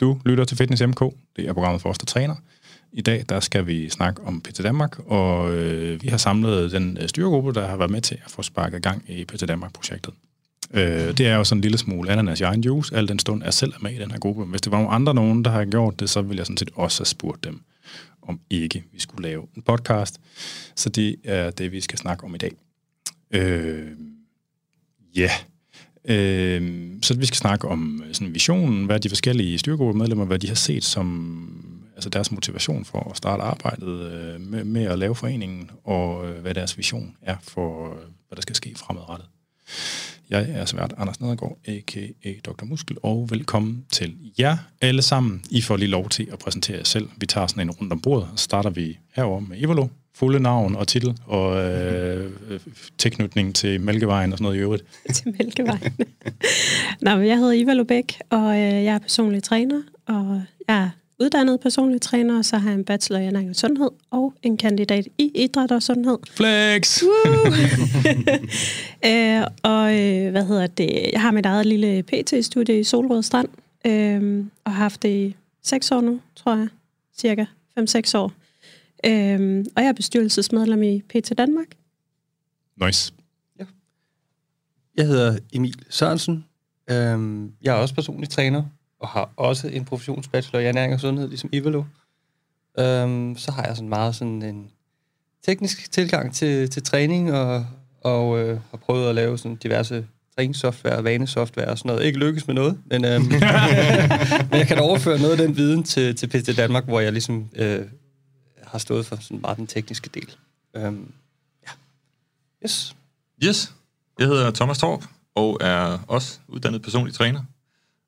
Du lytter til Fitness MK. Det er programmet for os, der træner. I dag der skal vi snakke om PT Danmark, og øh, vi har samlet den øh, styregruppe, der har været med til at få sparket gang i PT Danmark-projektet. Øh, det er jo sådan en lille smule ananas i egen juice, al den stund er selv med i den her gruppe. Hvis det var nogle andre nogen, der har gjort det, så ville jeg sådan set også have spurgt dem, om ikke vi skulle lave en podcast. Så det er det, vi skal snakke om i dag. Øh, ja, yeah. Øh, så vi skal snakke om øh, sådan visionen, hvad de forskellige styrgruppemedlemmer, hvad de har set som altså deres motivation for at starte arbejdet øh, med, med at lave foreningen, og øh, hvad deres vision er for, øh, hvad der skal ske fremadrettet. Jeg er svært Anders Nedergaard, a.k.a. Dr. Muskel, og velkommen til jer alle sammen. I får lige lov til at præsentere jer selv. Vi tager sådan en rundt om bordet, og starter vi herover med Ivalo, fulde navn og titel, og øh, tilknytning til Mælkevejen og sådan noget i øvrigt. til Mælkevejen. Nå, jeg hedder Iva Lubæk, og øh, jeg er personlig træner, og jeg er uddannet personlig træner, og så har jeg en bachelor i ernæring og sundhed, og en kandidat i idræt og sundhed. Flex! øh, og øh, hvad hedder det? Jeg har mit eget lille PT-studie i Solrød Strand, øh, og har haft det i seks år nu, tror jeg. Cirka 5-6 år. Øh, og jeg er bestyrelsesmedlem i PT Danmark. Nice. Ja. Jeg hedder Emil Sørensen. Øhm, jeg er også personlig træner, og har også en professionsbachelor i ernæring og sundhed, ligesom Ivalo. Øhm, så har jeg sådan meget sådan en teknisk tilgang til, til træning, og, og øh, har prøvet at lave sådan diverse træningssoftware, vanesoftware og sådan noget. Ikke lykkes med noget, men, øhm, men jeg kan overføre noget af den viden til, til PT Danmark, hvor jeg ligesom øh, har stået for sådan meget den tekniske del. Øhm, ja. Yes. Yes. Jeg hedder Thomas Torp, og er også uddannet personlig træner,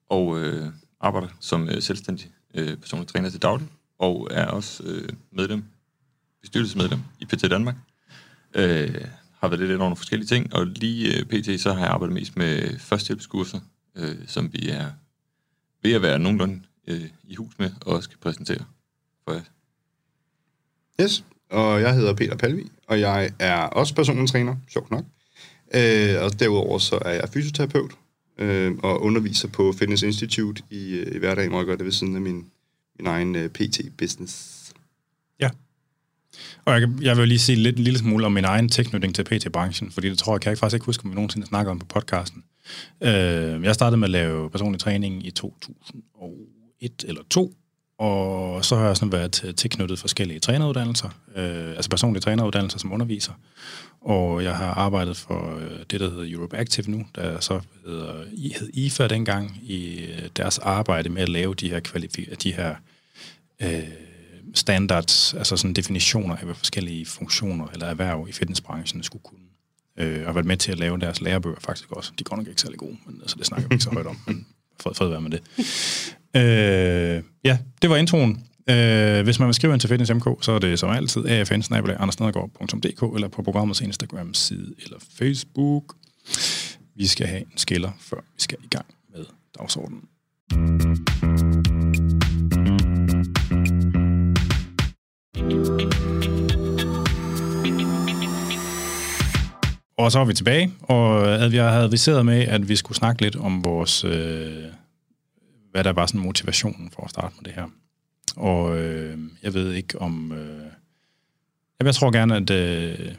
og øh, arbejder som øh, selvstændig øh, personlig træner til daglig, og er også øh, medlem, bestyrelsesmedlem i PT Danmark. Øh, har været lidt ind over nogle forskellige ting, og lige øh, pt. så har jeg arbejdet mest med førstehjælpskurser, øh, som vi er ved at være nogenlunde øh, i hus med, og skal præsentere for jer. Yes, og jeg hedder Peter Palvi, og jeg er også personlig træner, sjovt nok. Øh, og derudover så er jeg fysioterapeut, øh, og underviser på Fitness Institute i, øh, i hverdagen, hvor jeg gør det ved siden af min, min egen øh, PT-business. Ja. Og jeg, jeg vil lige sige lidt, en lille smule om min egen tilknytning til PT-branchen, fordi det tror jeg, kan jeg faktisk ikke huske, om vi nogensinde snakker om på podcasten. Øh, jeg startede med at lave personlig træning i 2001 eller 2, og så har jeg sådan været tilknyttet forskellige træneruddannelser, øh, altså personlige træneruddannelser som underviser. Og jeg har arbejdet for øh, det, der hedder Europe Active nu, der så hedder, hed IFA dengang, i øh, deres arbejde med at lave de her, kvalifi- de her øh, standards, altså sådan definitioner af, hvad forskellige funktioner eller erhverv i fitnessbranchen skulle kunne. Øh, og har været med til at lave deres lærebøger faktisk også. De går nok ikke særlig gode, men altså, det snakker vi ikke så højt om, men fred, fred være med det. øh, ja, det var introen. Øh, hvis man vil skrive ind til Fitness MK, så er det som altid afn eller på programmets Instagram side eller Facebook. Vi skal have en skiller, før vi skal i gang med dagsordenen. Og så er vi tilbage, og at vi har adviseret med, at vi skulle snakke lidt om vores, øh, hvad der var sådan motivationen for at starte med det her. Og øh, jeg ved ikke om... Øh, jeg tror gerne, at... Øh,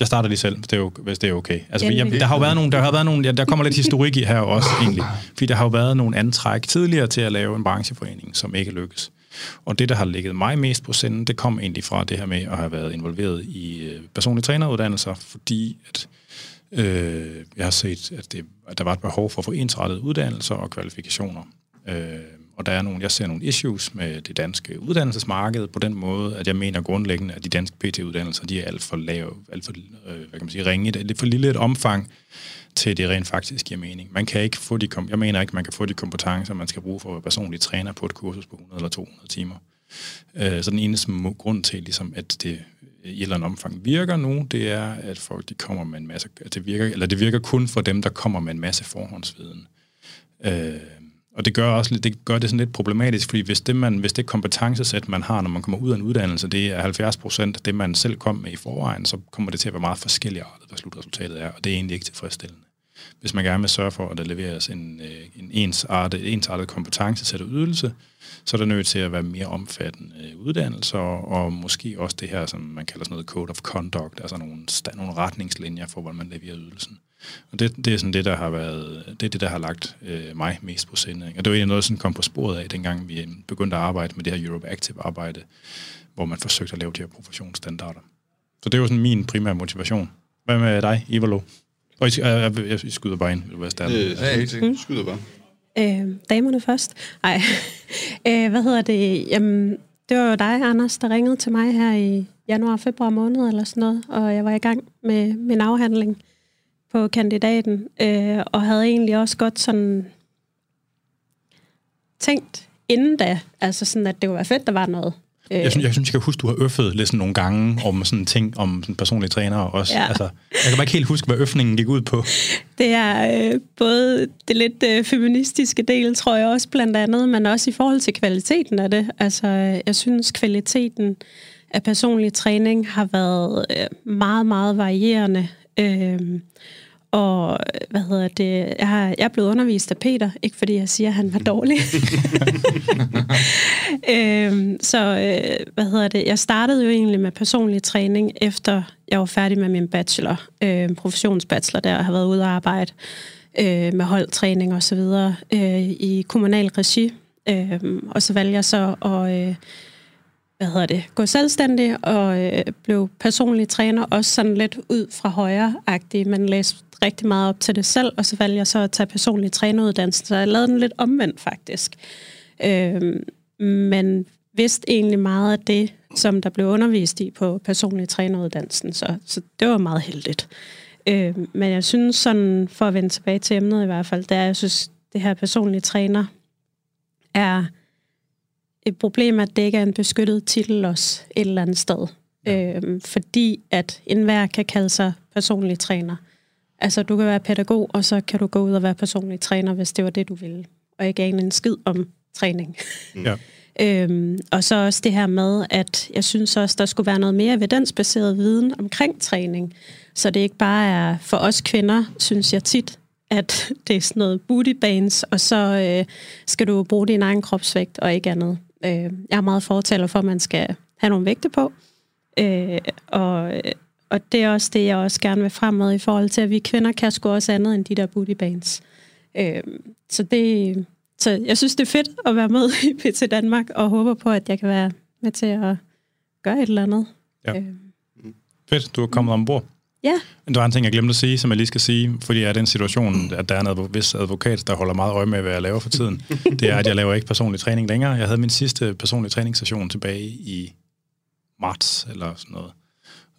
jeg starter lige selv, hvis det er, hvis det er okay. Altså, jeg, der har jo været nogle, der har været nogle, ja, der kommer lidt historik i her også egentlig, fordi der har jo været nogle antræk tidligere til at lave en brancheforening, som ikke lykkes. Og det, der har ligget mig mest på senden, det kom egentlig fra det her med at have været involveret i øh, personlige træneruddannelser, fordi at øh, jeg har set, at, det, at der var et behov for at få ensrettet uddannelser og kvalifikationer. Øh, og der er nogle, jeg ser nogle issues med det danske uddannelsesmarked på den måde, at jeg mener grundlæggende, at de danske PT-uddannelser, de er alt for lave, alt for, øh, hvad kan man sige, ringe, det er for lille et omfang til det rent faktisk giver mening. Man kan ikke få de, jeg mener ikke, man kan få de kompetencer, man skal bruge for at være personlig træner på et kursus på 100 eller 200 timer. Øh, så den eneste grund til, ligesom, at det i et eller andet omfang virker nu, det er, at folk de kommer med en masse, at det virker, eller det virker kun for dem, der kommer med en masse forhåndsviden. Øh, og det gør også det gør det sådan lidt problematisk, fordi hvis det, man, hvis det kompetencesæt, man har, når man kommer ud af en uddannelse, det er 70 procent det, man selv kom med i forvejen, så kommer det til at være meget forskelligt, hvad slutresultatet er, og det er egentlig ikke tilfredsstillende. hvis man gerne vil sørge for, at der leveres en, øh, en ensartet, ensartet kompetencesæt og ydelse, så er der nødt til at være mere omfattende uddannelser, og måske også det her, som man kalder sådan noget code of conduct, altså nogle, nogle retningslinjer for, hvordan man leverer ydelsen. Og det, det er sådan det, der har været, det er det, der har lagt øh, mig mest på sinde. Og det var egentlig noget, som kom på sporet af, dengang vi begyndte at arbejde med det her Europe Active arbejde, hvor man forsøgte at lave de her professionsstandarder. Så det var sådan min primære motivation. Hvad med dig, Ivalo? Og I, jeg, jeg, jeg skyder bare ind. Vil du øh, ja, helt sikkert. Skyder bare. Øh, damerne først. Nej. øh, hvad hedder det? Jamen, det var jo dig, Anders, der ringede til mig her i januar, februar måned eller sådan noget, og jeg var i gang med min afhandling på kandidaten, øh, og havde egentlig også godt sådan tænkt inden da, altså sådan, at det kunne være fedt, der var noget jeg, synes, jeg synes, jeg kan huske, du har øffet lidt sådan nogle gange om sådan ting om sådan personlige trænere også. Ja. Altså, jeg kan bare ikke helt huske, hvad øffningen gik ud på. Det er øh, både det lidt øh, feministiske del, tror jeg også blandt andet, men også i forhold til kvaliteten af det. Altså, jeg synes, kvaliteten af personlig træning har været øh, meget, meget varierende. Øh, og hvad hedder det, jeg, har, jeg er blevet undervist af Peter, ikke fordi jeg siger, at han var dårlig. øhm, så øh, hvad hedder det, jeg startede jo egentlig med personlig træning, efter jeg var færdig med min bachelor, øh, professionsbachelor der, og har været ude og arbejde øh, med holdtræning og så videre øh, i kommunal regi. Øh, og så valgte jeg så at... Øh, hvad hedder det, gå selvstændig og øh, blev personlig træner, også sådan lidt ud fra højre-agtig, men læste rigtig meget op til det selv, og så valgte jeg så at tage personlig træneruddannelse, så jeg lavede den lidt omvendt faktisk. Øh, men vidste egentlig meget af det, som der blev undervist i på personlig træneruddannelsen, så, så det var meget heldigt. Øh, men jeg synes sådan, for at vende tilbage til emnet i hvert fald, det er, jeg synes, det her personlige træner er et problem, at det ikke er en beskyttet titel også et eller andet sted. Ja. Øh, fordi at enhver kan kalde sig personlig træner. Altså, du kan være pædagog, og så kan du gå ud og være personlig træner, hvis det var det, du ville. Og ikke ane en skid om træning. Ja. øhm, og så også det her med, at jeg synes også, der skulle være noget mere evidensbaseret viden omkring træning. Så det ikke bare er for os kvinder, synes jeg tit, at det er sådan noget booty bands, og så øh, skal du bruge din egen kropsvægt og ikke andet. Øh, jeg er meget fortaler for, at man skal have nogle vægte på. Øh, og og det er også det, jeg også gerne vil frem med i forhold til, at vi kvinder kan sgu også andet end de der booty bands. Øh, så, det, så jeg synes, det er fedt at være med i PT Danmark, og håber på, at jeg kan være med til at gøre et eller andet. Ja. Øh. Fedt, du er kommet ombord. Ja. Men der var en ting, jeg glemte at sige, som jeg lige skal sige, fordi jeg er den situation, at der er en vis advokat, der holder meget øje med, hvad jeg laver for tiden. Det er, at jeg laver ikke personlig træning længere. Jeg havde min sidste personlige træningssession tilbage i marts, eller sådan noget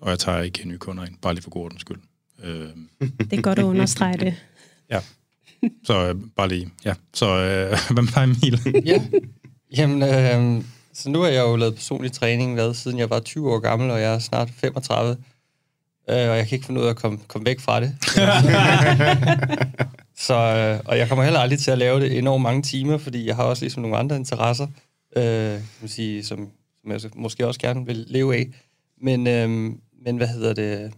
og jeg tager ikke nye kunder ind, bare lige for god ordens skyld. Øh. Det er godt at understrege det. ja, så øh, bare lige, ja. Så øh, hvad med dig, Emil? ja, jamen, øh, så nu har jeg jo lavet personlig træning, hvad, siden jeg var 20 år gammel, og jeg er snart 35. Øh, og jeg kan ikke finde ud af at komme, komme væk fra det. så, øh, og jeg kommer heller aldrig til at lave det enormt mange timer, fordi jeg har også ligesom nogle andre interesser, øh, kan man sige, som, som jeg måske også gerne vil leve af. Men, øh, men hvad hedder det?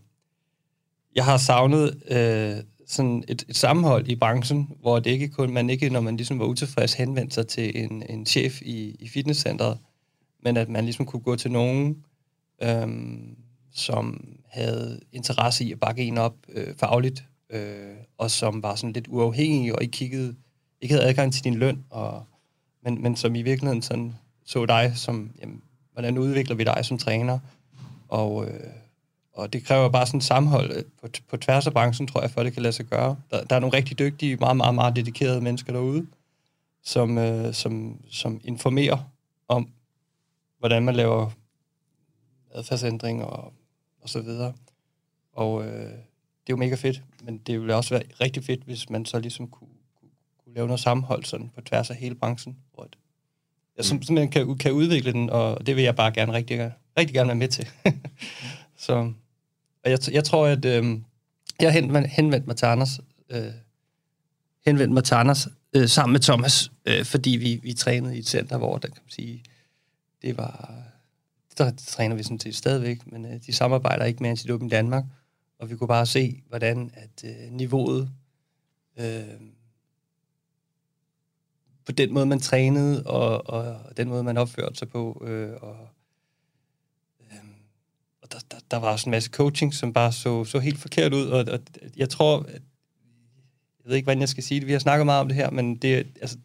Jeg har savnet øh, sådan et, et sammenhold i branchen, hvor det ikke kun, man ikke, når man ligesom var utilfreds, henvendte sig til en, en chef i, i fitnesscenteret, men at man ligesom kunne gå til nogen, øh, som havde interesse i at bakke en op øh, fagligt, øh, og som var sådan lidt uafhængig og ikke kiggede, ikke havde adgang til din løn, og, men, men som i virkeligheden sådan så dig som, jamen, hvordan udvikler vi dig som træner, og, øh, og det kræver bare sådan et sammenhold øh, på, på tværs af branchen, tror jeg, for det kan lade sig gøre. Der, der er nogle rigtig dygtige, meget, meget, meget dedikerede mennesker derude, som, øh, som, som informerer om, hvordan man laver adfærdsændring og, og så videre. Og øh, det er jo mega fedt, men det ville også være rigtig fedt, hvis man så ligesom kunne, kunne, kunne lave noget sammenhold sådan på tværs af hele branchen, hvor det, ja, som, som man kan, kan udvikle den, og det vil jeg bare gerne rigtig, rigtig gerne være med til. så og jeg, jeg tror, at øh, jeg henvendte, henvendte mig til Anders, øh, henvendt mig til Anders øh, sammen med Thomas, øh, fordi vi, vi trænede i et center, hvor der kan man sige, det var, der træner vi sådan set stadigvæk, men øh, de samarbejder ikke med Antidopen Danmark, og vi kunne bare se, hvordan at øh, niveauet øh, på den måde, man trænede, og, og, og den måde, man opførte sig på. Øh, og øh, og der, der, der var også en masse coaching, som bare så, så helt forkert ud, og, og jeg tror, at, jeg ved ikke, hvordan jeg skal sige det, vi har snakket meget om det her, men det, altså,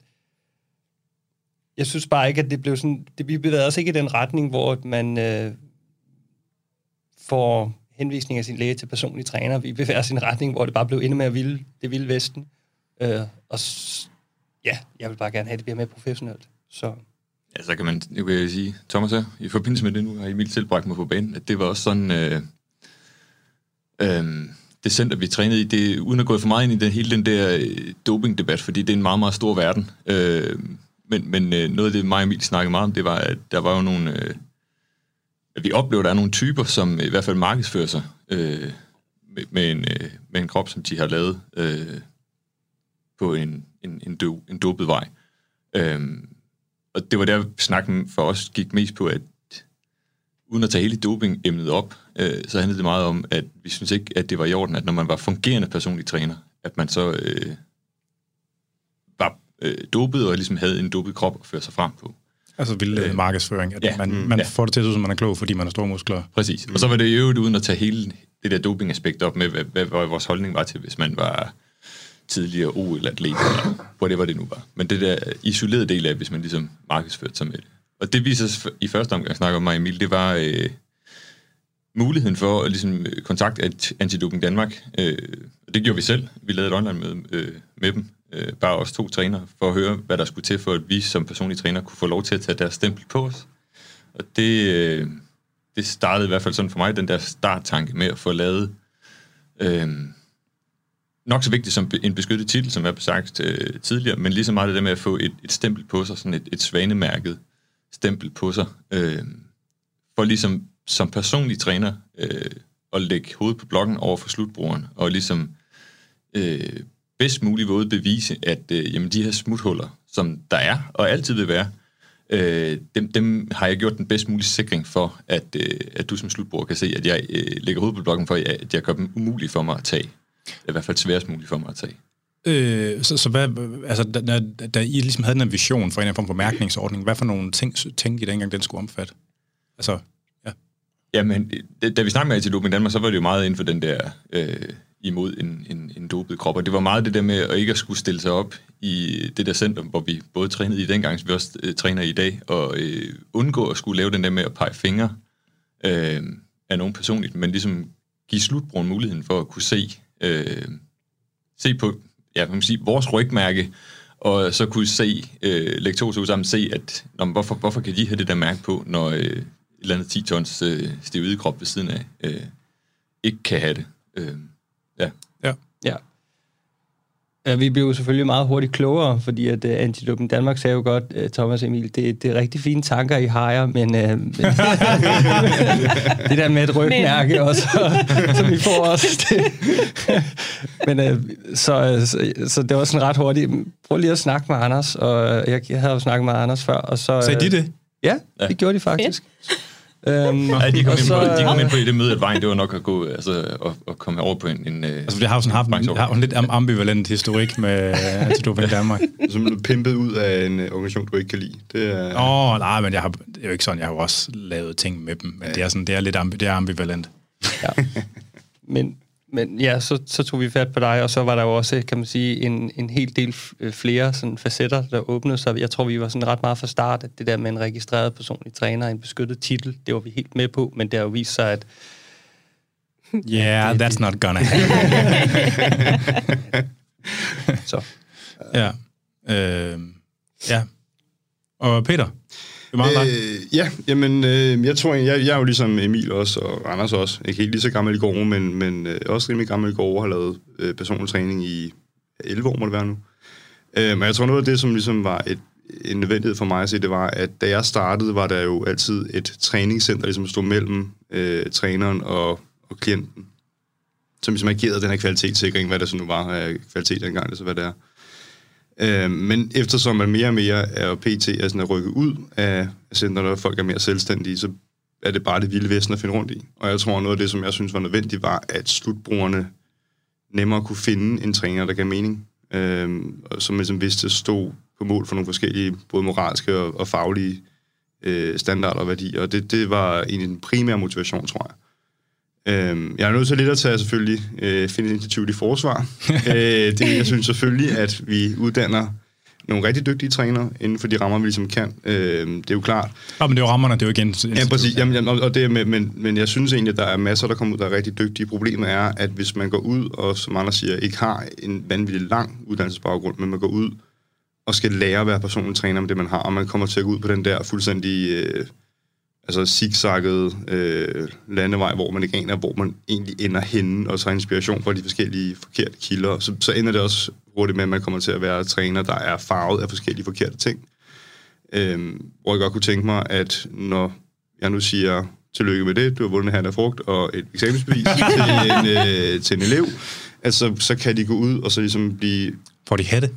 jeg synes bare ikke, at det blev sådan, det, vi bevæger os ikke i den retning, hvor man øh, får henvisning af sin læge til personlig træner. Vi bevæger os i en retning, hvor det bare blev endnu mere vilde, det vilde vesten. Øh, og s- ja, jeg vil bare gerne have, at det bliver mere professionelt. Så Ja, så kan man, nu kan jeg sige, Thomas her, i forbindelse med det nu, har Emil tilbragt mig på banen, at det var også sådan, øh, øh, det center, vi trænede i, det, uden at gå for meget ind i den, hele den der øh, dopingdebat, fordi det er en meget, meget stor verden. Øh, men men øh, noget af det, mig og Emil snakkede meget om, det var, at der var jo nogle, øh, at vi oplever, at der er nogle typer, som i hvert fald markedsfører sig øh, med, med, en, øh, med en krop, som de har lavet øh, på en, en, en, do, en dopet vej. Øh, og det var der, snakken for os gik mest på, at uden at tage hele doping-emnet op, øh, så handlede det meget om, at vi synes ikke, at det var i orden, at når man var fungerende personlig træner, at man så øh, var øh, dopet og ligesom havde en dopet krop at føre sig frem på. Altså vildledende Øh, markedsføring. At ja, man, mm, man ja. får det til at se som man er klog, fordi man har store muskler. Præcis. Mm. Og så var det i øvrigt uden at tage hele det der dopingaspekt op med, hvad, hvad, hvad vores holdning var til, hvis man var tidligere OL-atlet, eller whatever det nu var. Men det der isolerede del af, hvis man ligesom markedsførte sig med det. Og det viser sig i første omgang, snakker om mig Emil, det var øh, muligheden for at ligesom, øh, kontakte Antidoping Danmark. Øh, og det gjorde vi selv. Vi lavede et online-møde øh, med dem, øh, bare os to trænere, for at høre, hvad der skulle til, for at vi som personlige træner kunne få lov til at tage deres stempel på os. Og det, øh, det startede i hvert fald sådan for mig, den der starttanke med at få lavet øh, nok så vigtigt som en beskyttet titel, som er besagt øh, tidligere, men lige så meget det der med at få et, et stempel på sig, sådan et, et svanemærket stempel på sig, øh, for ligesom som personlig træner øh, at lægge hovedet på blokken over for slutbrugeren, og ligesom øh, bedst muligt måde bevise, at øh, jamen, de her smuthuller, som der er, og altid vil være, øh, dem, dem har jeg gjort den bedst mulige sikring for, at, øh, at du som slutbruger kan se, at jeg øh, lægger hovedet på blokken for, at jeg gør dem umulige for mig at tage. I hvert fald sværest muligt for mig at tage. Øh, så, så hvad, altså, da, da, da I ligesom havde en vision for en eller anden form for mærkningsordning, hvad for nogle ting tænkte I dengang, den skulle omfatte? Altså, ja. Jamen, da- vi snakkede med Antidoping Danmark, så var det jo meget inden for den der øh, imod en, en, en dopet krop, og det var meget det der med at ikke at skulle stille sig op i det der center, hvor vi både trænede i dengang, som vi også øh, træner i dag, og øh, undgå at skulle lave den der med at pege fingre øh, af nogen personligt, men ligesom give slutbrugeren muligheden for at kunne se, øh, se på, ja, man kan sige, vores rygmærke, og så kunne se, øh, lægge to til sammen, se, at nå, men hvorfor, hvorfor kan de have det der mærke på, når øh, et eller andet 10 tons øh, stiv krop ved siden af øh, ikke kan have det. Øh, ja. ja. Ja. Ja, vi blev jo selvfølgelig meget hurtigt klogere, fordi at uh, Antidoping Danmark sagde jo godt, uh, Thomas Emil, det, det er rigtig fine tanker, I har men, uh, men det der med et rygmærke også, som vi får også. Det. men uh, så, så, så det var sådan ret hurtigt. Prøv lige at snakke med Anders, og jeg, jeg havde jo snakket med Anders før. Og så, Sagde de det? Ja, det gjorde de faktisk. Øhm, Ja, de kom, og ind, så- på, de kom ind på i det møde, at vejen det var nok at gå, altså, at, at komme over på en... en øh, Altså, det har jo sådan haft en, har en lidt am- ambivalent historik med Antidoping Danmark. Som er pimpet ud af en øh, organisation, du ikke kan lide. Det er... Åh, oh, nej, men jeg har, det er jo ikke sådan, jeg har jo også lavet ting med dem, men det er, sådan, det er lidt ambi, det er ambivalent. Ja. Men, men ja, så, så tog vi fat på dig, og så var der jo også, kan man sige, en, en hel del øh, flere sådan, facetter, der åbnede sig. Jeg tror, vi var sådan ret meget fra start, at det der med en registreret personlig træner, en beskyttet titel, det var vi helt med på, men det har jo vist sig, at Yeah, that's not gonna happen. så, ja. Øh, ja. Og Peter, det er meget. Øh, ja, jamen, øh, jeg tror, jeg, jeg er jo ligesom Emil også, og Anders også, ikke helt lige så gammel i går, men, men øh, også rimelig gammel i går, har lavet øh, personlig træning i 11 år, må det være nu. Øh, men jeg tror, noget af det, som ligesom var et, en nødvendighed for mig at se, det var, at da jeg startede, var der jo altid et træningscenter, ligesom stod mellem øh, træneren og, og klienten, som ligesom agerede den her kvalitetssikring, hvad det så nu var af kvalitet dengang, det så hvad det er. Øh, men eftersom man mere og mere er PT er sådan at rykke ud af centrene, og folk er mere selvstændige, så er det bare det vilde vesten at finde rundt i. Og jeg tror, noget af det, som jeg synes var nødvendigt, var, at slutbrugerne nemmere kunne finde en træner, der gav mening. øh, og som ligesom vidste stod på mål for nogle forskellige, både moralske og, og faglige øh, standarder og værdier, og det, det var en den primære motivation, tror jeg. Øh, jeg er nødt til lidt at tage selvfølgelig øh, finde institut i forsvar. øh, det, jeg synes selvfølgelig, at vi uddanner nogle rigtig dygtige trænere inden for de rammer, vi ligesom kan. Øh, det er jo klart. Ja, men det er jo rammerne, det er jo igen... Ja, præcis. Jamen, jamen, og det med, men, men jeg synes egentlig, at der er masser, der kommer ud, der er rigtig dygtige. Problemet er, at hvis man går ud, og som andre siger, ikke har en vanvittig lang uddannelsesbaggrund, men man går ud og skal lære at være personlig træner med det, man har, og man kommer til at gå ud på den der fuldstændig øh, altså zigzaggede øh, landevej, hvor man ikke aner, hvor man egentlig ender henne, og tager inspiration fra de forskellige forkerte kilder, så, så ender det også hurtigt med, at man kommer til at være træner, der er farvet af forskellige forkerte ting. Øhm, hvor jeg godt kunne tænke mig, at når jeg nu siger, tillykke med det, du har vundet her der frugt og et eksamensbevis til, en, øh, til en elev, at så, så kan de gå ud og så ligesom blive... Får de hatte?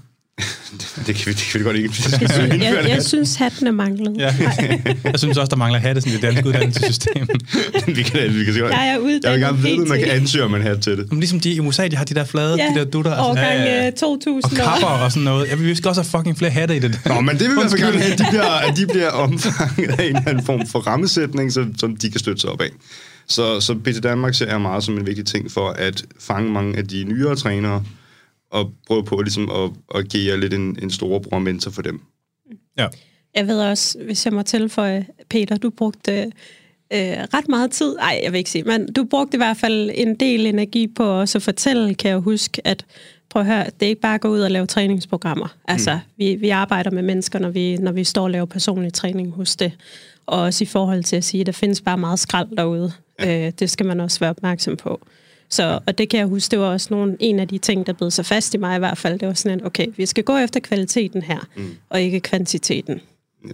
Det, kan vi, det kan vi godt ikke. Jeg, synes, jeg, jeg synes, hatten er manglet. Ja. jeg synes også, der mangler hatte i det danske uddannelsessystem. vi kan, vi kan godt, jeg er uddannet Jeg vil gerne vide, at man kan ansøge om en hat til det. Men ligesom de i USA, de har de der flade, ja, de der dutter. Altså, årgang ja, ja. 2000 Og kapper og sådan noget. Ja, vi skal også have fucking flere hatte i det. Nå, men det vil vi gerne have, at de bliver, at de bliver omfanget af en eller anden form for rammesætning, som, som de kan støtte sig op af. Så, så BT Danmark ser jeg meget som en vigtig ting for at fange mange af de nyere trænere, og prøve på ligesom at, at give lidt en, en storebror mentor for dem. Ja. Jeg ved også, hvis jeg må tilføje, Peter, du brugte øh, ret meget tid, nej, jeg vil ikke sige, men du brugte i hvert fald en del energi på også at fortælle, kan jeg huske, at prøv at høre, det er ikke bare at gå ud og lave træningsprogrammer. Altså, mm. vi, vi arbejder med mennesker, når vi, når vi står og laver personlig træning hos det. Og også i forhold til at sige, at der findes bare meget skrald derude. Ja. Øh, det skal man også være opmærksom på. Så, og det kan jeg huske, det var også nogle, en af de ting, der blev så fast i mig i hvert fald. Det var sådan, at okay, vi skal gå efter kvaliteten her, mm. og ikke kvantiteten.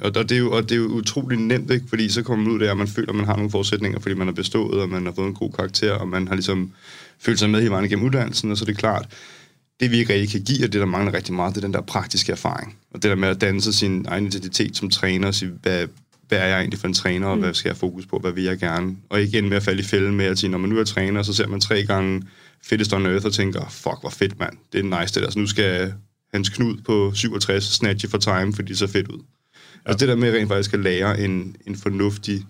Og, og, det er jo, og det er jo utrolig nemt, ikke? fordi så kommer man ud der, og man føler, at man har nogle forudsætninger, fordi man har bestået, og man har fået en god karakter, og man har ligesom følt sig med i vejen gennem uddannelsen, og så er det klart, det vi ikke rigtig kan give, og det der mangler rigtig meget, det er den der praktiske erfaring. Og det der med at danne sig sin egen identitet som træner, og sige, hvad, hvad er jeg egentlig for en træner, og mm. hvad skal jeg fokus på, hvad vil jeg gerne? Og igen med at falde i fælden med at sige, når man nu er træner, så ser man tre gange Fittest on Earth og tænker, fuck, hvor fedt, mand. Det er nice, det der. Så nu skal Hans Knud på 67 snatche for time, fordi det ser fedt ud. Ja. Altså det der med rent faktisk at lære en, en fornuftig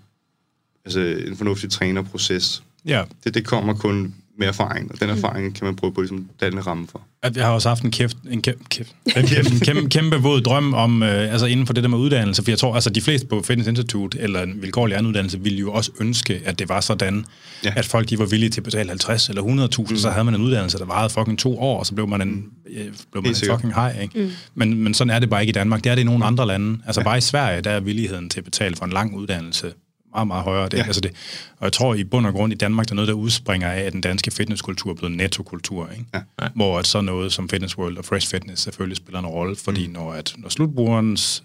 altså en fornuftig trænerproces, ja. det, det kommer kun med erfaring, og den erfaring kan man prøve på ligesom danne ramme for. Jeg har også haft en kæft, en kæft, kæft, en kæmpe, en kæmpe, kæmpe våd drøm om, øh, altså inden for det der med uddannelse, for jeg tror, altså de fleste på Fitness Institute eller en vilkårlig anden uddannelse ville jo også ønske, at det var sådan, ja. at folk de var villige til at betale 50 eller 100.000, mm. så havde man en uddannelse, der varede fucking to år, og så blev man en, øh, blev man en fucking hej, ikke? Mm. Men, men sådan er det bare ikke i Danmark. Det er det i nogle andre lande. Altså ja. bare i Sverige, der er villigheden til at betale for en lang uddannelse meget, meget højere. Det, ja. altså det, og jeg tror i bund og grund i Danmark, der er noget, der udspringer af, at den danske fitnesskultur er blevet nettokultur. Ikke? Ja. Ja. Hvor at så noget som Fitness World og Fresh Fitness selvfølgelig spiller en rolle, fordi mm. når, at, når slutbrugerens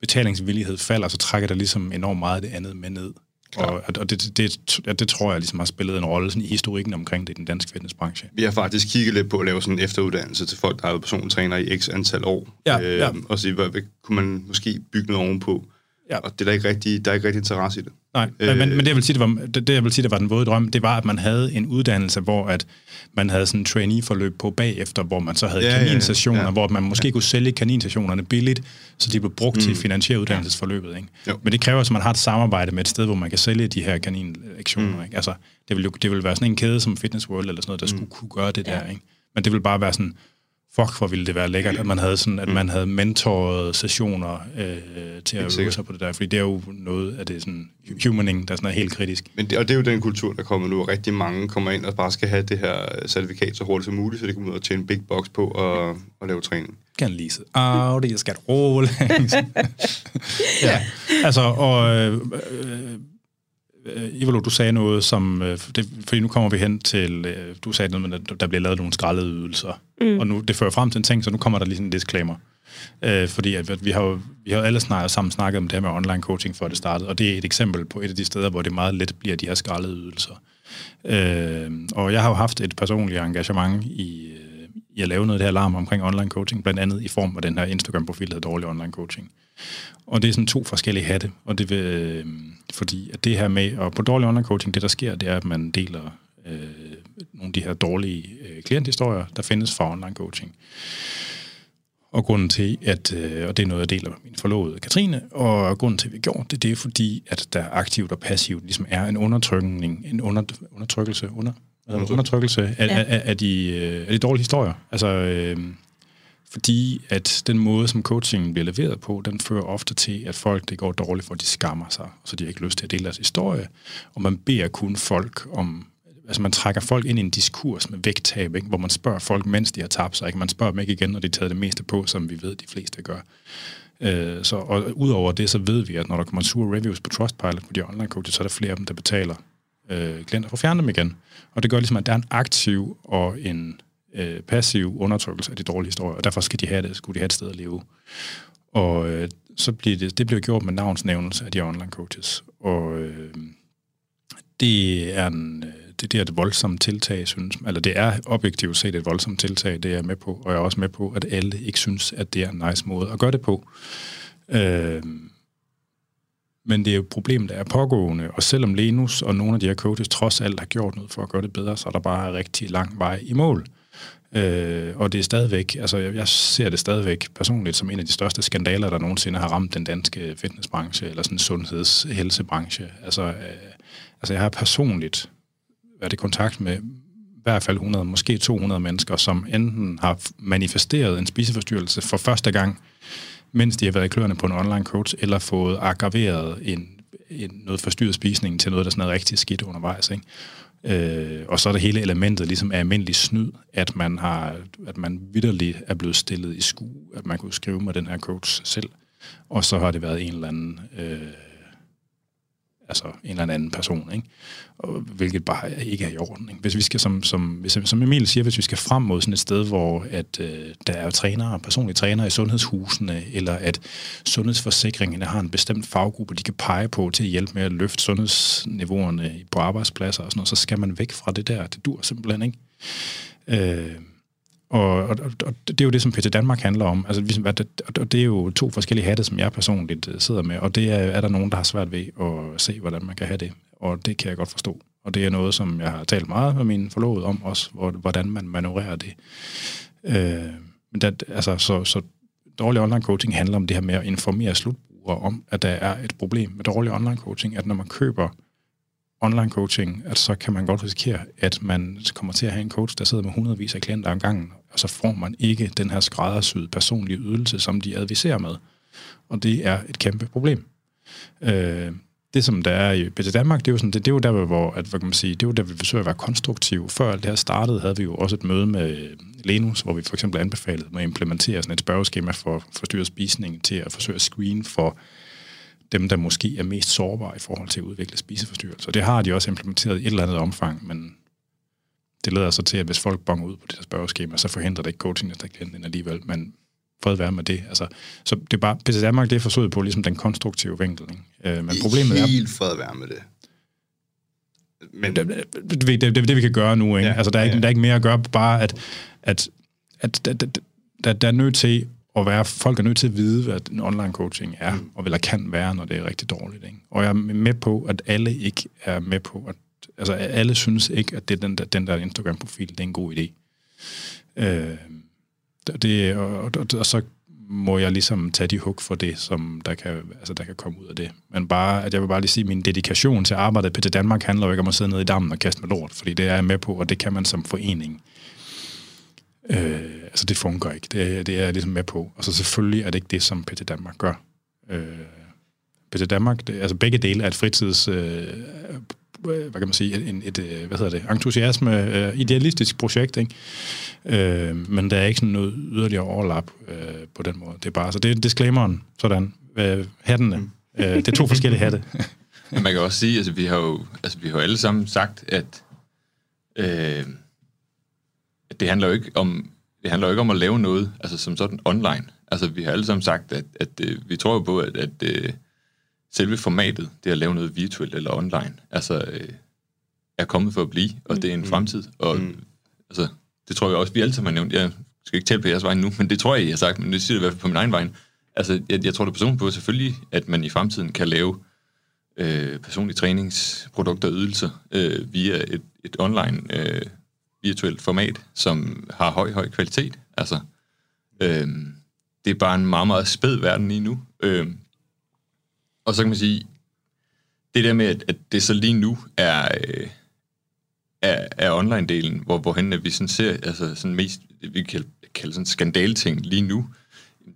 betalingsvillighed falder, så trækker der ligesom enormt meget af det andet med ned. Klar. Og, og det, det, det, det tror jeg ligesom har spillet en rolle sådan i historikken omkring det i den danske fitnessbranche. Vi har faktisk kigget lidt på at lave sådan en efteruddannelse til folk, der har været persontræner i x antal år. Ja, øh, ja. Og så hvad, hvad, kunne man måske bygge noget ovenpå. Ja. Og det er der ikke rigtig, der er ikke rigtig interesse i det. Nej, øh, men, men det, jeg vil sige, det, var, det, det, jeg vil sige, det var den våde drøm, det var, at man havde en uddannelse, hvor at man havde sådan en trainee-forløb på bagefter, hvor man så havde ja, kaninstationer, ja, ja. hvor man måske ja. kunne sælge kaninstationerne billigt, så de blev brugt mm. til at finansiere uddannelsesforløbet. Ikke? Men det kræver, at man har et samarbejde med et sted, hvor man kan sælge de her kaninlektioner. Mm. Ikke? Altså, det vil, det vil være sådan en kæde som Fitness World eller sådan noget, der mm. skulle kunne gøre det ja. der. Ikke? Men det vil bare være sådan, fuck, hvor ville det være lækkert, at man havde sådan, at mm. man havde mentoret sessioner øh, til at øve sig på det der, fordi det er jo noget af det sådan humaning, der sådan er helt kritisk. Men det, og det er jo den kultur, der kommer nu, og rigtig mange kommer ind og bare skal have det her certifikat så hurtigt som muligt, så de kommer ud og tjene big box på at, at lave træning. Kan lige så. Audi, jeg skal rolle. ja, altså, og øh, øh, Ivalo, du sagde noget, som... Øh, det, fordi nu kommer vi hen til... Øh, du sagde noget med, at der bliver lavet nogle skrællede ydelser. Mm. Og nu, det fører frem til en ting, så nu kommer der lige sådan en disclaimer. Øh, fordi at, vi har jo vi har alle snart, sammen snakket om det her med online coaching, før det startede, og det er et eksempel på et af de steder, hvor det meget let bliver de her skrællede ydelser. Øh, og jeg har jo haft et personligt engagement i, øh, i at lave noget af det her larm omkring online coaching, blandt andet i form af den her Instagram-profil, der hedder Dårlig Online Coaching. Og det er sådan to forskellige hatte, og det vil, øh, fordi at det her med, og på dårlig online coaching, det der sker, det er, at man deler øh, nogle af de her dårlige øh, klienthistorier, der findes fra online coaching. Og grunden til, at, øh, og det er noget, jeg deler med min forlovede Katrine, og grunden til, at vi gjorde det, det er fordi, at der aktivt og passivt ligesom er en undertrykning, en under, undertrykkelse, under, undertrykkelse af, ja. af, af, de, øh, af de dårlige historier. Altså, øh, fordi at den måde, som coachingen bliver leveret på, den fører ofte til, at folk, det går dårligt, for de skammer sig, så de har ikke lyst til at dele deres historie. Og man beder kun folk om, altså man trækker folk ind i en diskurs med vægttab, ikke? hvor man spørger folk, mens de har tabt sig. Ikke? Man spørger dem ikke igen, når de har taget det meste på, som vi ved, de fleste gør. Øh, så, og udover det, så ved vi, at når der kommer sure reviews på Trustpilot på de online coaches, så er der flere af dem, der betaler øh, klienter for at fjerne dem igen. Og det gør ligesom, at der er en aktiv og en øh, passiv undertrykkelse af de dårlige historier, og derfor skal de have det, skulle de have et sted at leve. Og øh, så bliver det, det bliver gjort med navnsnævnelse af de online coaches. Og øh, det er en, øh, det, det er et voldsomt tiltag, synes Eller det er objektivt set et voldsomt tiltag, det er jeg med på. Og jeg er også med på, at alle ikke synes, at det er en nice måde at gøre det på. Øh, men det er jo et problem, der er pågående, og selvom Lenus og nogle af de her coaches trods alt har gjort noget for at gøre det bedre, så er der bare rigtig lang vej i mål. Øh, Øh, og det er stadigvæk, altså jeg, jeg ser det stadigvæk personligt som en af de største skandaler, der nogensinde har ramt den danske fitnessbranche, eller sådan sundhedshelsebranche. sundheds-helsebranche. Altså, øh, altså jeg har personligt været i kontakt med i hvert fald 100, måske 200 mennesker, som enten har manifesteret en spiseforstyrrelse for første gang, mens de har været i kløerne på en online coach, eller fået aggraveret en, en noget forstyrret spisning til noget, der sådan er rigtig skidt undervejs. Ikke? Øh, og så er det hele elementet ligesom af almindelig snyd, at man har, at man vidderligt er blevet stillet i sku, at man kunne skrive med den her coach selv, og så har det været en eller anden øh, altså en eller anden person, ikke? Og, hvilket bare ikke er i orden. Ikke? Hvis vi skal, som, som, hvis, som Emil siger, hvis vi skal frem mod sådan et sted, hvor at, øh, der er trænere, personlige trænere i sundhedshusene, eller at sundhedsforsikringerne har en bestemt faggruppe, de kan pege på til at hjælpe med at løfte sundhedsniveauerne på arbejdspladser og sådan noget, så skal man væk fra det der. Det dur simpelthen ikke. Øh, og, og, og det er jo det, som PT Danmark handler om. Altså, og det er jo to forskellige hatte, som jeg personligt øh, sidder med, og det er, er der nogen, der har svært ved at se, hvordan man kan have det. Og det kan jeg godt forstå. Og det er noget, som jeg har talt meget med min forlovede om også, hvordan man manøvrerer det. Øh, men det, altså, så, så dårlig online coaching handler om det her med at informere slutbrugere om, at der er et problem med dårlig online coaching, at når man køber online coaching, at så kan man godt risikere, at man kommer til at have en coach, der sidder med hundredvis af klienter om gangen, og så får man ikke den her skræddersyede personlige ydelse, som de adviserer med. Og det er et kæmpe problem. Øh, det, som der er i BT Danmark, det er jo, sådan, det, det er jo der, hvor, at, hvad kan man sige, det er jo der, vi forsøger at være konstruktive. Før alt det her startede, havde vi jo også et møde med Lenus, hvor vi for eksempel anbefalede at implementere sådan et spørgeskema for forstyrret spisning til at forsøge at screen for dem, der måske er mest sårbare i forhold til at udvikle spiseforstyrrelser. Det har de også implementeret i et eller andet omfang, men det leder så til, at hvis folk bonger ud på det der spørgeskema, så forhindrer det ikke coaching der klienten alligevel, men fred være med det. Altså, så det er bare, PC Danmark, det er forsøget på ligesom den konstruktive vinkel. Øh, men problemet er... Helt fred være med det. Men... Det, det, det, det, det, vi kan gøre nu. Ikke? Ja, altså, der, er ikke, ja. der er ikke mere at gøre, bare at, at, at, at, at der, der er nødt til at være, folk er nødt til at vide, hvad en online coaching er, mm. og hvad der kan være, når det er rigtig dårligt. Ikke? Og jeg er med på, at alle ikke er med på, at altså alle synes ikke, at det den der, den der Instagram-profil, det er en god idé. Øh, det, og, og, og, så må jeg ligesom tage de hug for det, som der kan, altså, der kan komme ud af det. Men bare, at jeg vil bare lige sige, at min dedikation til arbejdet på til Danmark handler jo ikke om at sidde nede i dammen og kaste med lort, fordi det er jeg med på, og det kan man som forening. Øh, altså det fungerer ikke. Det, det er jeg ligesom med på. Og så selvfølgelig er det ikke det, som PT Danmark gør. Øh, PT Danmark, det, altså begge dele er et fritids øh, hvad kan man sige, en, et, øh, hvad hedder det, entusiasme, uh, idealistisk projekt, ikke? Uh, men der er ikke sådan noget yderligere overlap uh, på den måde. Det er bare, så det er disclaimeren, sådan, uh, hattene. Mm. Uh, det er to forskellige hatte. Men man kan også sige, altså vi har jo, altså vi har jo alle sammen sagt, at, uh, at det handler jo ikke om, det handler jo ikke om at lave noget, altså som sådan online. Altså vi har alle sammen sagt, at, at uh, vi tror jo på, at, at uh, selve formatet, det at lave noget virtuelt eller online, altså øh, er kommet for at blive, og mm. det er en mm. fremtid. Og mm. altså, det tror jeg også, vi alle sammen har nævnt. Jeg skal ikke tale på jeres vej nu, men det tror jeg, I har sagt, men det siger det i hvert fald på min egen vej. Altså, jeg, jeg tror det personligt på selvfølgelig, at man i fremtiden kan lave øh, personlige træningsprodukter og ydelser øh, via et, et online øh, virtuelt format, som har høj, høj kvalitet. Altså, øh, det er bare en meget, meget spæd verden lige nu. Øh, og så kan man sige, det der med, at, det så lige nu er, øh, er, er online-delen, hvor, hvorhen at vi sådan ser altså sådan mest, vi kan kalde sådan skandalting lige nu,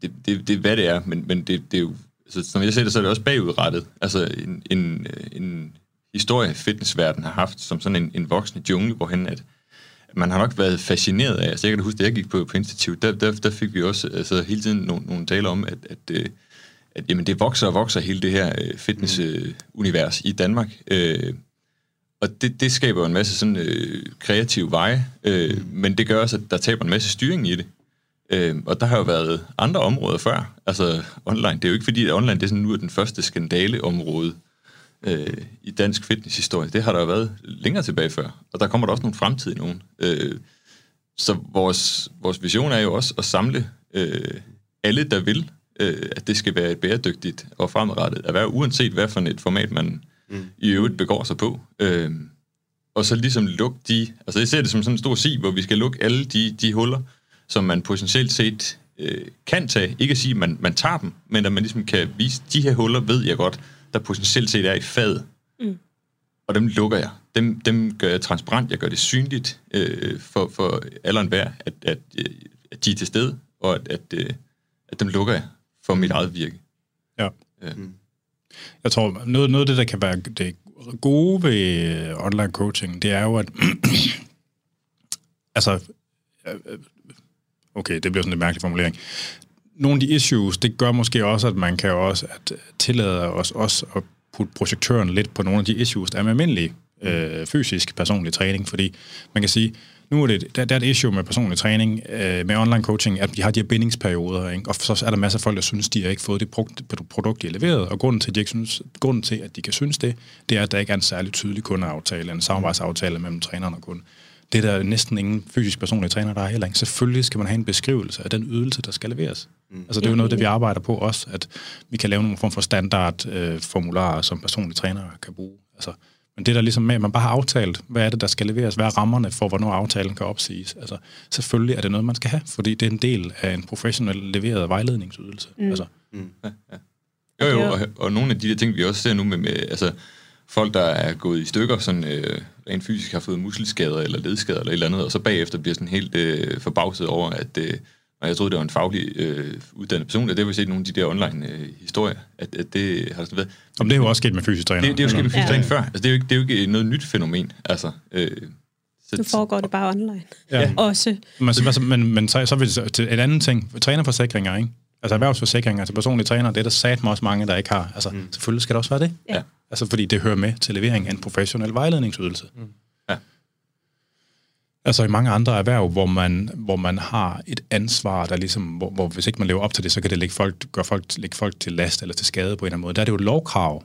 det, det, det er, hvad det er, men, men det, det er jo, altså, som jeg ser det, så er det også bagudrettet. Altså en, en, øh, en historie, fitnessverden har haft som sådan en, en voksende jungle, hvorhen at, man har nok været fascineret af, altså jeg kan huske, da jeg gik på, på institut, der, der, der fik vi også altså, hele tiden nogle, nogle taler om, at, at, at, at jamen, det vokser og vokser hele det her øh, fitnessunivers i Danmark. Øh, og det, det skaber en masse sådan øh, kreative veje, øh, men det gør også, at der taber en masse styring i det. Øh, og der har jo været andre områder før, altså online. Det er jo ikke fordi, at online det er sådan nu er den første skandaleområde øh, i dansk fitnesshistorie. Det har der jo været længere tilbage før, og der kommer der også nogle fremtidige nogen. Øh, så vores, vores vision er jo også at samle øh, alle, der vil, øh, at det skal være et bæredygtigt og fremadrettet erhverv, uanset hvad for et format man mm. i øvrigt begår sig på. Øh, og så ligesom lukke de... Altså jeg ser det som sådan en stor sig, hvor vi skal lukke alle de, de huller, som man potentielt set øh, kan tage. Ikke at sige, at man, man tager dem, men at man ligesom kan vise, de her huller ved jeg godt, der potentielt set er i fadet. Mm. Og dem lukker jeg. Dem, dem gør jeg transparent, jeg gør det synligt øh, for, for alle og enhver, at, at, at de er til stede, og at, at, øh, at dem lukker jeg for mit eget virke. Ja. Øh. Mm. Jeg tror, noget, noget af det, der kan være det gode ved online coaching, det er jo, at altså, okay, det bliver sådan en mærkelig formulering. Nogle af de issues, det gør måske også, at man kan også at tillade os også at putte projektøren lidt på nogle af de issues, der er med almindelig øh, fysisk personlig træning, fordi man kan sige, nu er det, der, der er et issue med personlig træning, øh, med online coaching, at de har de her bindingsperioder, ikke? og så er der masser af folk, der synes, de har ikke fået det produkt, de har leveret, og grunden til, at de, ikke synes, grunden til, at de kan synes det, det er, at der ikke er en særlig tydelig kundeaftale, en samarbejdsaftale mellem træneren og kunden. Det er der næsten ingen fysisk personlig træner, der er heller ikke. Selvfølgelig skal man have en beskrivelse af den ydelse, der skal leveres. Mm. Altså det er jo noget, det vi arbejder på også, at vi kan lave nogle form for standardformularer, øh, som personlige trænere kan bruge. Altså, men det der ligesom med, at man bare har aftalt, hvad er det, der skal leveres, hvad er rammerne for, hvornår aftalen kan opsiges. Altså, selvfølgelig er det noget, man skal have, fordi det er en del af en professionel leveret vejledningsydelse. Mm. Altså. Mm. Ja, ja. Jo, jo, og, og nogle af de der ting, vi også ser nu med, med altså, folk, der er gået i stykker, sådan øh, rent fysisk har fået muskelskader eller ledskader eller et eller andet, og så bagefter bliver sådan helt øh, forbavset over, at øh, og jeg troede, det var en faglig øh, uddannet person, og det har vi set nogle af de der online øh, historier, at, at det har sådan været. Om det er jo også sket med fysisk træner. Det, det er jo sket med fysisk træner ja. før. Altså, det, er jo ikke, det er jo ikke noget nyt fænomen. Altså, øh, så, nu foregår det bare online. Ja. Også. Men, så, men, men så, så vil til et andet ting. Trænerforsikringer, ikke? Altså erhvervsforsikringer til personlige træner, det er der sat mig også mange, der ikke har. Altså, mm. selvfølgelig skal det også være det. Ja. Altså, fordi det hører med til levering af en professionel vejledningsydelse. Mm. Altså i mange andre erhverv, hvor man, hvor man har et ansvar, der ligesom, hvor, hvor hvis ikke man lever op til det, så kan det lægge folk, gøre folk, lægge folk til last eller til skade på en eller anden måde. Der er det jo et lovkrav,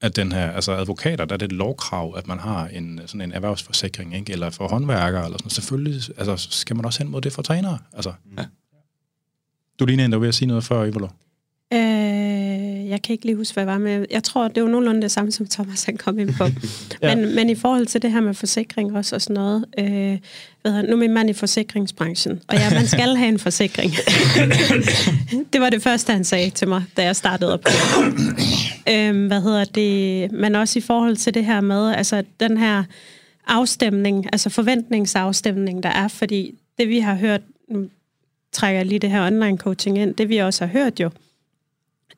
at den her, altså advokater, der er det et lovkrav, at man har en, sådan en erhvervsforsikring, ikke? eller for håndværkere, eller sådan Selvfølgelig altså, skal man også hen mod det for trænere. Altså. Ja. Du ligner en, der var ved at sige noget før, Ivalo. Øh, jeg kan ikke lige huske, hvad jeg var med. Jeg tror, det var nogenlunde det samme, som Thomas han kom ind på. ja. men, men i forhold til det her med forsikring også og sådan noget, øh, ved jeg, nu er min mand i forsikringsbranchen, og ja, man skal have en forsikring. det var det første, han sagde til mig, da jeg startede op. øh, hvad hedder det? Men også i forhold til det her med, altså den her afstemning, altså forventningsafstemning, der er, fordi det vi har hørt, nu trækker lige det her online coaching ind, det vi også har hørt jo,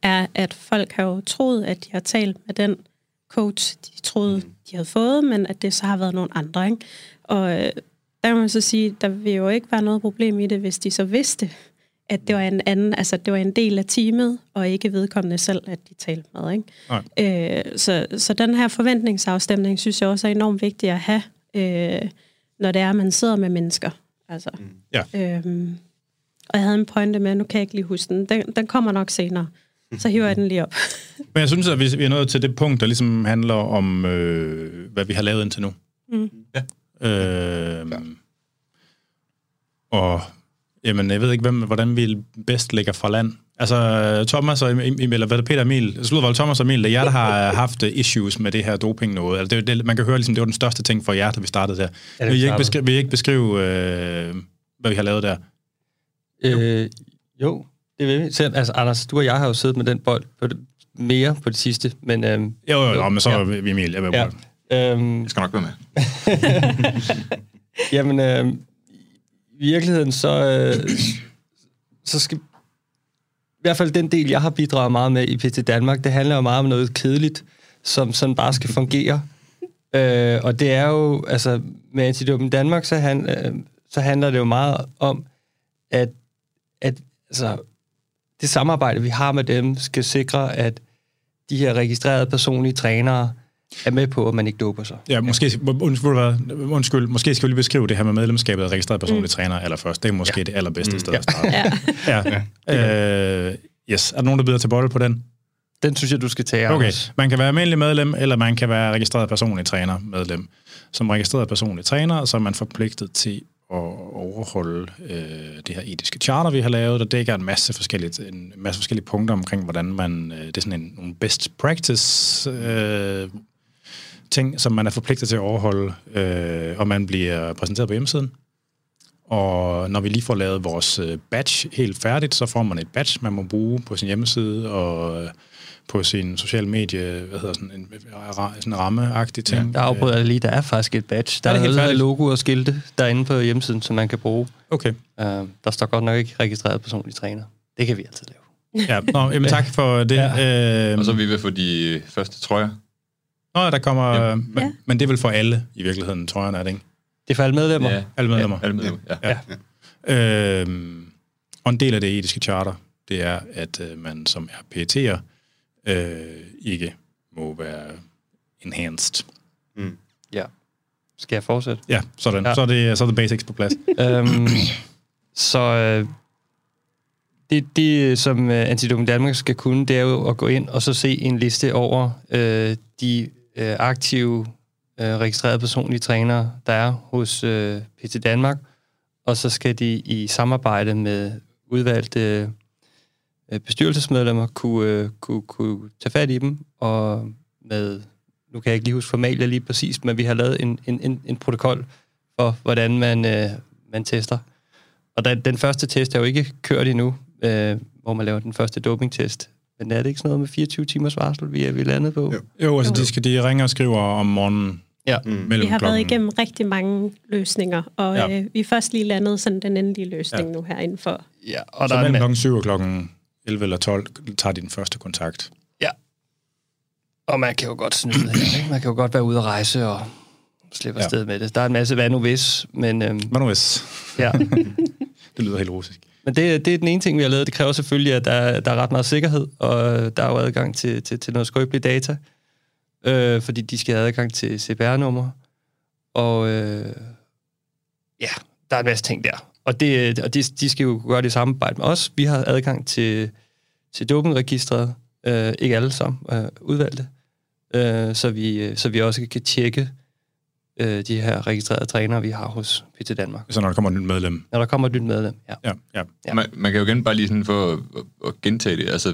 er, at folk har jo troet, at de har talt med den coach, de troede, mm. de havde fået, men at det så har været nogle andre. Ikke? Og øh, der kan man så sige, der vil jo ikke være noget problem i det, hvis de så vidste, at det var en anden, altså det var en del af teamet, og ikke vedkommende selv, at de talte med. Ikke? Øh, så, så den her forventningsafstemning, synes jeg også er enormt vigtig at have, øh, når det er, at man sidder med mennesker. Altså, mm. ja. øhm, og jeg havde en pointe med, nu kan jeg ikke lige huske den, den, den kommer nok senere så hiver jeg den lige op. Men jeg synes, at vi er nået til det punkt, der ligesom handler om, øh, hvad vi har lavet indtil nu. Mm. Ja. Øh, ja. Og Jamen, jeg ved ikke, hvem, hvordan vi bedst ligger fra land. Altså, Thomas og Emil, eller hvad er det, Peter Emil, Sludvold Thomas og Emil, det er jer, der har haft issues med det her doping noget. Altså, det, det, man kan høre, ligesom, det var den største ting for jer, da vi startede der. Ja, vil, I ikke beskrive, vil I ikke beskrive, øh, hvad vi har lavet der? Øh, jo, det vil vi. Selv, altså, Anders, du og jeg har jo siddet med den bold på det, mere på det sidste, men... Øhm, Jo, jo, jo, men så Ja. ja. Emil. Jeg vil ja, øhm, Jeg skal nok være med. Jamen, øh, i virkeligheden, så, øh, så skal... I hvert fald den del, jeg har bidraget meget med i PT Danmark, det handler jo meget om noget kedeligt, som sådan bare skal fungere. Øh, og det er jo, altså, med Antidoping Danmark, så, han, øh, så handler det jo meget om, at, at altså, det samarbejde, vi har med dem, skal sikre, at de her registrerede personlige trænere er med på, at man ikke doper sig. Ja, måske, undskyld, undskyld, måske skal vi lige beskrive det her med medlemskabet af registreret personlig mm. træner allerførst. Det er måske ja. det allerbedste mm. sted at starte. Ja. ja. Øh, yes. Er der nogen, der byder til bolle på den? Den synes jeg, du skal tage, Okay, Anders. man kan være almindelig medlem, eller man kan være registreret personlig træner medlem. Som registreret personlig træner, så er man forpligtet til at overholde øh, det her etiske charter, vi har lavet, der dækker en masse forskellige, en masse forskellige punkter omkring, hvordan man, øh, det er sådan en nogle best practice øh, ting, som man er forpligtet til at overholde, øh, og man bliver præsenteret på hjemmesiden. Og når vi lige får lavet vores øh, badge helt færdigt, så får man et badge, man må bruge på sin hjemmeside og øh, på sin sociale medie, hvad hedder sådan en, sådan en rammeagtig ting. Der afbryder jeg lige, der er faktisk et badge. Der Er er, er færdigt? logo og skilte derinde på hjemmesiden, som man kan bruge. Okay. Uh, der står godt nok ikke registreret personlig træner. Det kan vi altid lave. Ja, nå, jamen, tak for det. Ja. Øh, Og så er vi ved at få de første trøjer. nå, der kommer... Ja. Ja. Men, Ja. men det er vel for alle, i virkeligheden, tror jeg, er det ikke? Det er for alle medlemmer. Ja, Alle medlemmer. Ja, alle medlemmer, ja. Ja. ja. Øhm, og en del af det etiske charter, det er, at øh, man som er PET'er øh, ikke må være enhanced. ja. Skal jeg fortsætte? Ja, sådan. Ja. Så, er det, så er det basics på plads. øhm, så øh, det, det, som øh, Antidoping Danmark skal kunne, det er jo at gå ind og så se en liste over øh, de øh, aktive øh, registrerede personlige trænere, der er hos øh, PT Danmark, og så skal de i samarbejde med udvalgte bestyrelsesmedlemmer kunne, øh, kunne, kunne tage fat i dem, og med, nu kan jeg ikke lige huske formalia lige præcis, men vi har lavet en, en, en, en protokol for, hvordan man, øh, man tester. Og den, den første test er jo ikke kørt endnu, øh, hvor man laver den første dopingtest. Men er det ikke sådan noget med 24 timers varsel, vi er, vi landet på? Jo. Jo, altså de, skal, de ringer og skriver om morgenen Ja. Mm. Vi har klokken... været igennem rigtig mange løsninger, og Ja. øh, vi er først lige landet sådan den endelige løsning Ja. nu her inden for. ja og Så der er en mellem klokken 7 og klokken 11 eller 12 tager de den første kontakt. Og man kan jo godt snyde her, ikke? Man kan jo godt være ude at rejse og slippe Ja. afsted med det. Der er en masse hvad nu hvis, men øhm, Hvad nu hvis? ja. Det lyder helt russisk. Men det, det er den ene ting, vi har lavet. Det kræver selvfølgelig, at der, der er ret meget sikkerhed, og der er jo adgang til, til, til noget skrøbelige data, øh, fordi de skal have adgang til CPR-nummer. Og øh, ja, der er en masse ting der. Og, det, og de, de skal jo gøre det i samarbejde med os. Vi har adgang til, til dopingregistret, øh, ikke alle sammen øh, udvalgte, øh, så, vi, så vi også kan tjekke øh, de her registrerede trænere, vi har hos PT Danmark. Så når der kommer et nyt medlem. Når der kommer et nyt medlem, ja. Ja, ja. Ja. Man, man kan jo igen bare lige sådan for at, at, at gentage det. Altså,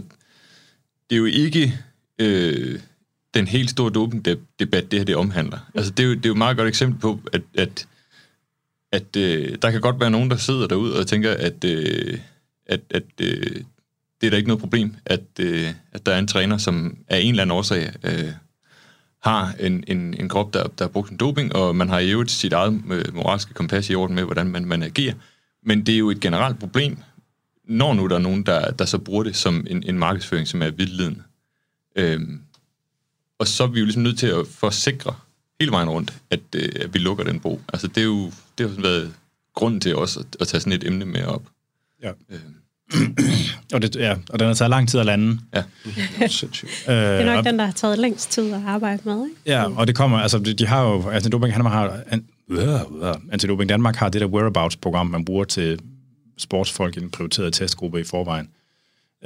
det er jo ikke øh, den helt store dopingdebat, det her det omhandler. Altså, det er jo, det er jo et meget godt eksempel på, at, at, at øh, der kan godt være nogen, der sidder derude og tænker, at, øh, at, at øh, det er da ikke noget problem, at, øh, at der er en træner, som af en eller anden årsag øh, har en, en, en krop, der, der har brugt en doping, og man har i øvrigt sit eget øh, moralske kompas i orden med, hvordan man, man agerer. Men det er jo et generelt problem, når nu der er nogen, der, der så bruger det som en, en markedsføring, som er vildledende. Øhm, og så er vi jo ligesom nødt til at forsikre hele vejen rundt, at, øh, at vi lukker den bro. Altså det er jo, det har været grunden til også at, at tage sådan et emne med op. Ja. Øhm, Og, det, ja, og den har taget lang tid at lande. Ja. Det er Øh, nok og- den, der har taget længst tid at arbejde med, ikke? Ja, og det kommer, altså de, de har jo, Antidoping Danmark har, an, øh, øh, Antidoping Danmark har det der whereabouts-program, man bruger til sportsfolk i den prioriterede testgruppe i forvejen.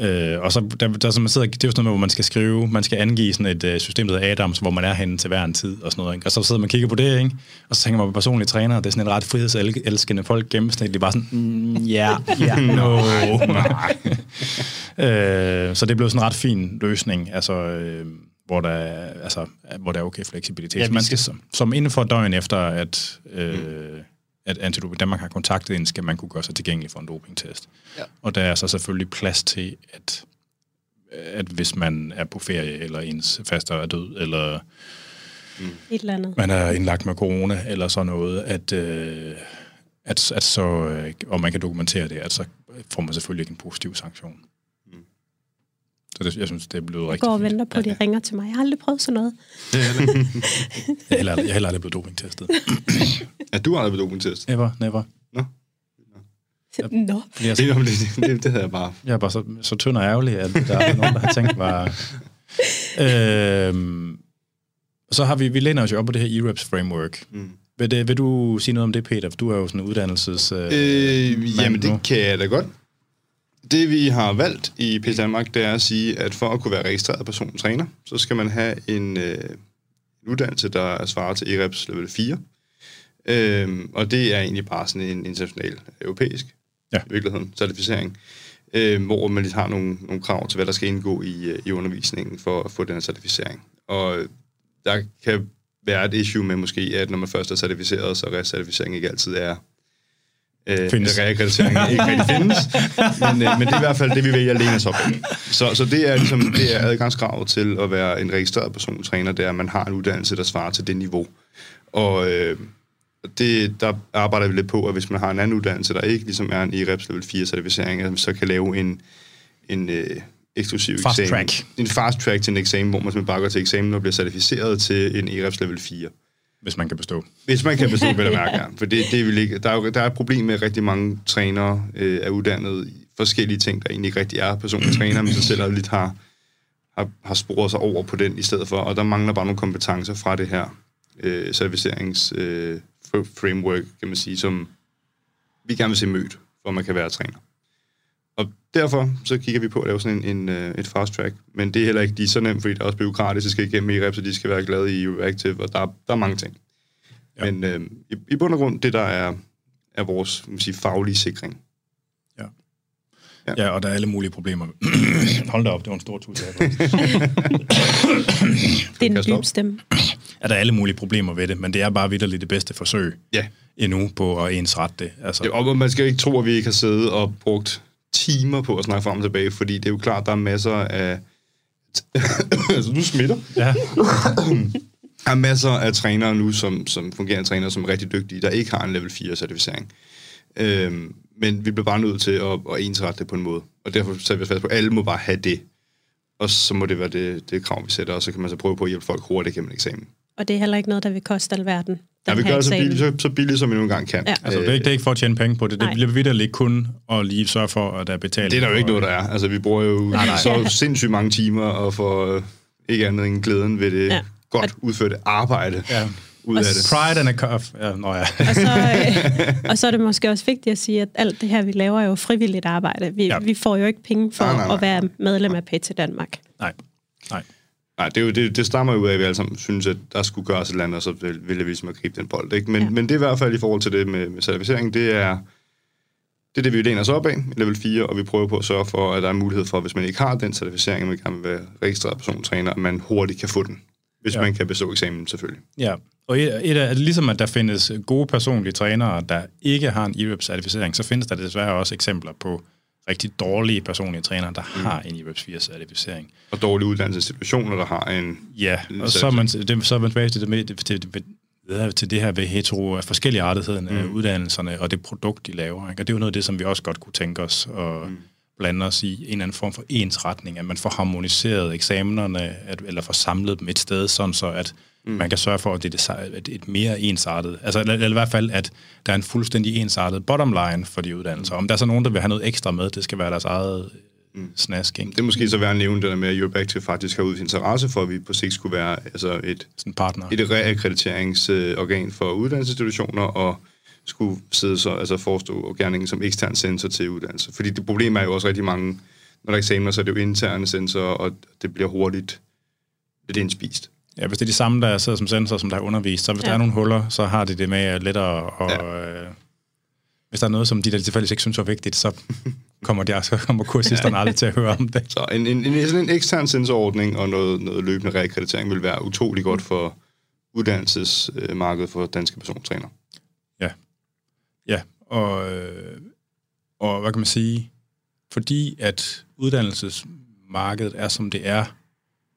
Øh, og så der, der, så man sidder, det er jo sådan noget, hvor man skal skrive, man skal angive sådan et uh, system, der hedder Adams, hvor man er henne til hver en tid og sådan noget. Ikke? Og så sidder man og kigger på det, ikke? og så tænker man på personlige træner, det er sådan en ret frihedselskende folk gennemsnitligt, bare sådan, mm, ja, ja, no, nej. øh, så det blev sådan en ret fin løsning, altså, øh, hvor, der, er- altså, hvor der er okay fleksibilitet. Ja, man skal- som, som inden for døgn efter, at, øh, at Antidoping Danmark har kontaktet en, skal man kunne gøre sig tilgængelig for en dopingtest. Ja. Og der er så selvfølgelig plads til, at, at hvis man er på ferie, eller ens faster er død, eller Et eller andet. man er indlagt med corona, eller sådan noget, at, øh, at, at så, øh, og man kan dokumentere det, at så får man selvfølgelig ikke en positiv sanktion. Så det, jeg synes, det er blevet Jeg rigtig går og fint. venter på, at de ringer til mig. Jeg har aldrig prøvet sådan noget. Det er heller ikke. Jeg er heller, jeg er heller aldrig blevet dopingtestet. Ja, du har aldrig været dopingtest. Never, never. Nå, Fordi jeg, Det, det, det, det havde jeg bare. jeg er bare så, så tynd og ærgerlig, at der er nogen, der har tænkt var... Øhm, så har vi, vi læner os jo op på det her EREPS framework. Mm. Vil, det, vil du sige noget om det, Peter? For Du er jo sådan en uddannelses... Øh, Øh, jamen, nu. det kan jeg da godt. Det, vi har valgt i PC Danmark, det er at sige, at for at kunne være registreret personlig træner, så skal man have en, øh, uddannelse, der svarer til EREPS level 4. Øhm, og det er egentlig bare sådan en international, europæisk Ja. i virkeligheden, certificering, øh, hvor man lige har nogle, nogle krav til, hvad der skal indgå i, øh, i undervisningen for at få den her certificering. Og der kan være et issue med måske, at når man først er certificeret, så recertificering ikke altid er øh, Findes. reakkreditering ikke rigtig findes. Men, øh, men det er i hvert fald det, vi vælger at læne os op. Så, så det er ligesom det er adgangskravet til at være en registreret personlig træner, det er, at man har en uddannelse, der svarer til det niveau. Og øh, det, der arbejder vi lidt på, at hvis man har en anden uddannelse, der ikke ligesom er en EREPS level 4 certificering, at man så kan lave en, en øh, eksklusiv Fast eksamen. track. En fast track til en eksamen, hvor man simpelthen bare går til eksamen og bliver certificeret til en EREPS level 4 hvis man kan bestå. Hvis man kan bestå, vil jeg mærke, ja. For det, det vil ikke, der, er jo, der er et problem med, at rigtig mange trænere øh, er uddannet i forskellige ting, der egentlig ikke rigtig er personlige træner, men så selv har lidt har, har, har sporet sig over på den i stedet for. Og der mangler bare nogle kompetencer fra det her øh, serviceringsframework, øh, framework, kan man sige, som vi gerne vil se mødt, for man kan være træner. Og derfor så kigger vi på at lave sådan en, en, øh, et fast track, men det er heller ikke lige så nemt, fordi der er også byråkratisk, det skal igennem i rep, så de skal være glade i Reactive, og der, er- der er mange ting. Ja. Ja. Men øh, i, i bund og grund, det der er, er vores man sige, faglige sikring. Ja. ja, og der er alle mulige problemer. Hold da op, det var en stor tus. det er en dyb stemme. Ja, der er alle mulige problemer ved det, men det er bare vidderligt det bedste forsøg Ja. endnu på at ensrette det. Altså, Ja, og man skal ikke tro, at vi ikke har siddet og brugt timer på at snakke frem og tilbage, fordi det er jo klart, der er masser af... altså, du smitter. ja. Der er masser af trænere nu, som, som fungerende trænere, som er rigtig dygtige, der ikke har en level 4-certificering. Øhm, men vi bliver bare nødt til at, at ensrette det på en måde. Og derfor sætter vi os fast på, at alle må bare have det. Og så må det være det, det krav, vi sætter, og så kan man så prøve på at hjælpe folk hurtigt gennem en eksamen. Og det er heller ikke noget, der vil koste alverden. Ja, vi gør det så billigt, så, så billigt, som vi nogle gange kan. Ja. Altså, det, er ikke, det er ikke for at tjene penge på det. Det bliver vidderligt kun at lige sørge for, at der er betaling. Det er der jo ikke noget, der er. Altså, vi bruger jo Nej, nej. så sindssygt mange timer, og får øh, ikke andet end glæden ved det Ja. godt udførte arbejde Ja. ud af Og det. Pride and a cuff. Ja, nå ja. Og så, øh, og så er det måske også vigtigt at sige, at alt det her, vi laver, er jo frivilligt arbejde. Vi, Ja. ja. vi får jo ikke penge for Nej, nej, nej. at være medlem af PT Danmark. Nej. Nej. Nej, det, er jo, det, det stammer jo af, at vi alle sammen synes, at der skulle gøres et eller andet, og så vil, vil vi ligesom at gribe den bold. Ikke? Men, Ja. men det er i hvert fald i forhold til det med, med certificering, det er, det er det, vi læner os op af, i level 4, og vi prøver på at sørge for, at der er mulighed for, hvis man ikke har den certificering, og man gerne vil være registreret persontræner, at man hurtigt kan få den, hvis Ja. man kan bestå eksamen selvfølgelig. Ja, og et, et af, ligesom at der findes gode personlige trænere, der ikke har en EREP-certificering, så findes der desværre også eksempler på rigtig dårlige personlige trænere, der mm. har en EREP 4-certificering. Og dårlige uddannelsesinstitutioner, der har en... Ja, og så er man, det, så er man tilbage til det, med, til, til, til det her ved hetero forskellige artigheden af Mm. uddannelserne og det produkt, de laver. Ikke? Og det er jo noget af det, som vi også godt kunne tænke os at mm. blande os i en eller anden form for ensretning, at man får harmoniseret eksamenerne, at, eller får samlet dem et sted, sådan så at mm. man kan sørge for, at det er et, mere ensartet, altså eller, eller i hvert fald, at der er en fuldstændig ensartet bottom line for de uddannelser. Om der er så nogen, der vil have noget ekstra med, det skal være deres eget mm. snask, ikke? Det er måske så værd at nævne det der med, at Eurobactive faktisk har udvist interesse for, at vi på sigt skulle være altså et, Sådan partner. et reakkrediteringsorgan for uddannelsesinstitutioner, og skulle sidde så, altså forestå gerningen som ekstern censor til uddannelse. Fordi det problem er jo også rigtig mange når der er eksamener, så er det jo interne sensorer, og det bliver hurtigt lidt indspist. Ja, hvis det er de samme, der sidder som sensor, som der er undervist, så hvis ja. der er nogle huller, så har de det med lettere, og ja. øh, hvis der er noget, som de der tilfældigvis ikke synes er vigtigt, så kommer, de, så kommer kursisterne aldrig til at høre om det. Så en, en, en, sådan en ekstern sensorordning og noget, noget løbende reakkreditering vil være utrolig godt for uddannelsesmarkedet for danske persontræner. Ja, ja, og, øh, og hvad kan man sige, fordi at uddannelsesmarkedet er, som det er,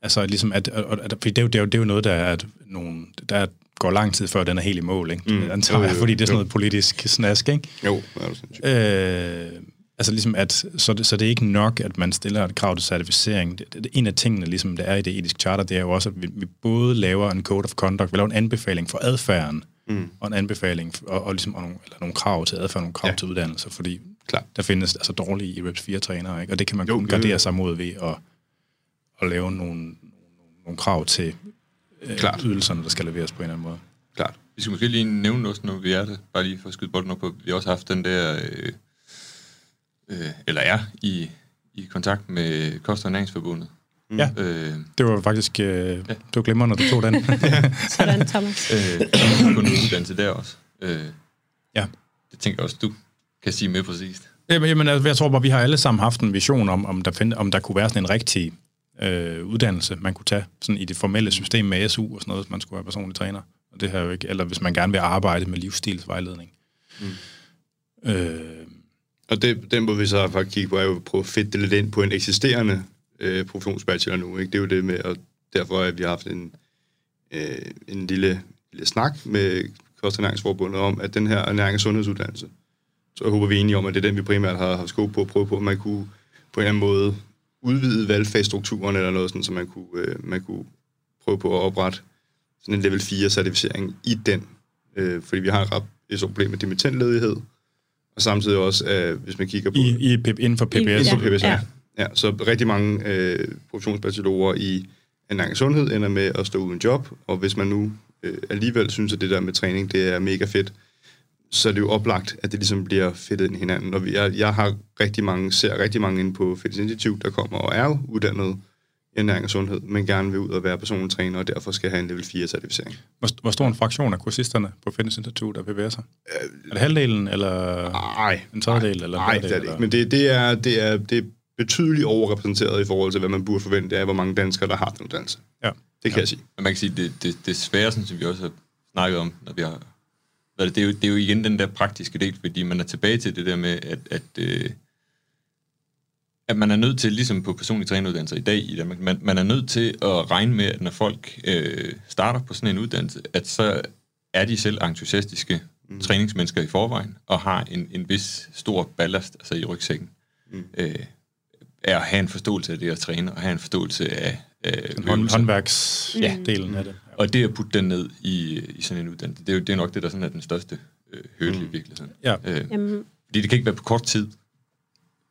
altså ligesom, at, at, at fordi det, er jo, det, er jo, det er jo noget, der er nogle, der går lang tid før, den er helt i mål, ikke? Mm. Antager jeg, fordi det er sådan noget politisk snask, ikke? Jo, det er øh, Altså ligesom, at, så, det, så det er ikke nok, at man stiller et krav til certificering. Det, det, en af tingene, ligesom der er i det etiske charter, det er jo også, at vi, vi både laver en code of conduct, vi laver en anbefaling for adfærden, mm. og en anbefaling, og, og ligesom, og nogle, eller nogle krav til adfærd, nogle krav ja. til uddannelse, fordi Klar. der findes altså dårlige i REPS 4-trænere, ikke? og det kan man jo, kun gardere sig mod ved at, at lave nogle, nogle, nogle krav til øh, Klart. ydelserne, der skal leveres på en eller anden måde. Klart. Vi skal måske lige nævne noget, når vi er det, bare lige for at skyde bolden op på. Vi har også haft den der... Øh, øh, eller er i, i kontakt med Kost- og Næringsforbundet. Mm. Ja, øh, det var faktisk øh, ja. det var glimrende, når du tog den. Sådan, Thomas. øh, på en uddannelse der også. Øh, ja. Det tænker jeg også, du kan sige mere præcist. Jamen, jamen, altså, jeg tror bare, vi har alle sammen haft en vision om, om der, find, om der kunne være sådan en rigtig øh, uddannelse, man kunne tage sådan i det formelle system med SU og sådan noget, hvis man skulle være personlig træner. Og det her jo ikke, eller hvis man gerne vil arbejde med livsstilsvejledning. Mm. Øh, og det, den må vi så faktisk kigge på, er jo at prøve at fedte det lidt ind på en eksisterende øh, professionsbachelor nu. Ikke? Det er jo det med, og derfor har vi haft en, øh, en lille, lille snak med Kosternæringsforbundet om, at den her ernæring- og sundhedsuddannelse, så jeg håber vi er enige om, at det er den, vi primært har, har skåb på at prøve på, at man kunne på en eller anden måde udvide valgfagsstrukturen eller noget sådan, så man kunne, øh, man kunne prøve på at oprette sådan en level 4-certificering i den. Øh, fordi vi har et ret problem med dimittentledighed, og samtidig også, øh, hvis man kigger på... I, i, inden for PBS. Inden for PBS, ja. ja. Så rigtig mange øh, professionsbachelorer i en sundhed ender med at stå uden job, og hvis man nu øh, alligevel synes, at det der med træning, det er mega fedt, så er det jo oplagt, at det ligesom bliver fedtet ind i hinanden. Og jeg, jeg har rigtig mange, ser rigtig mange inde på Fitness Institute, der kommer og er uddannet ernæring og sundhed, men gerne vil ud og være personlig træner, og derfor skal have en level 4-certificering. Hvor, hvor stor en fraktion af kursisterne på Fitness Institute er PBS'er? Øh, er det halvdelen, eller nej, en tredjedel? Eller nej, det er det ikke. Men det, det, er, det, er, det er betydeligt overrepræsenteret i forhold til, hvad man burde forvente af, hvor mange danskere, der har den uddannelse. Ja. Det kan ja. jeg sige. Men man kan sige, det, det, det svære, som vi også har snakket om, når vi har... Det er, jo, det er jo igen den der praktiske del, fordi man er tilbage til det der med, at, at øh, at man er nødt til, ligesom på personlige træneruddannelser i dag i Danmark, man, man er nødt til at regne med, at når folk øh, starter på sådan en uddannelse, at så er de selv entusiastiske mm. træningsmennesker i forvejen, og har en, en vis stor ballast altså i rygsækken. Mm. Øh, er at have en forståelse af det at træne, og have en forståelse af øh, hånd, håndværksdelen ja. af det. Ja. Og det at putte den ned i, i sådan en uddannelse, det er jo det er nok det, der sådan er den største øh, hørte mm. i virkeligheden. Ja. Øh, fordi det kan ikke være på kort tid.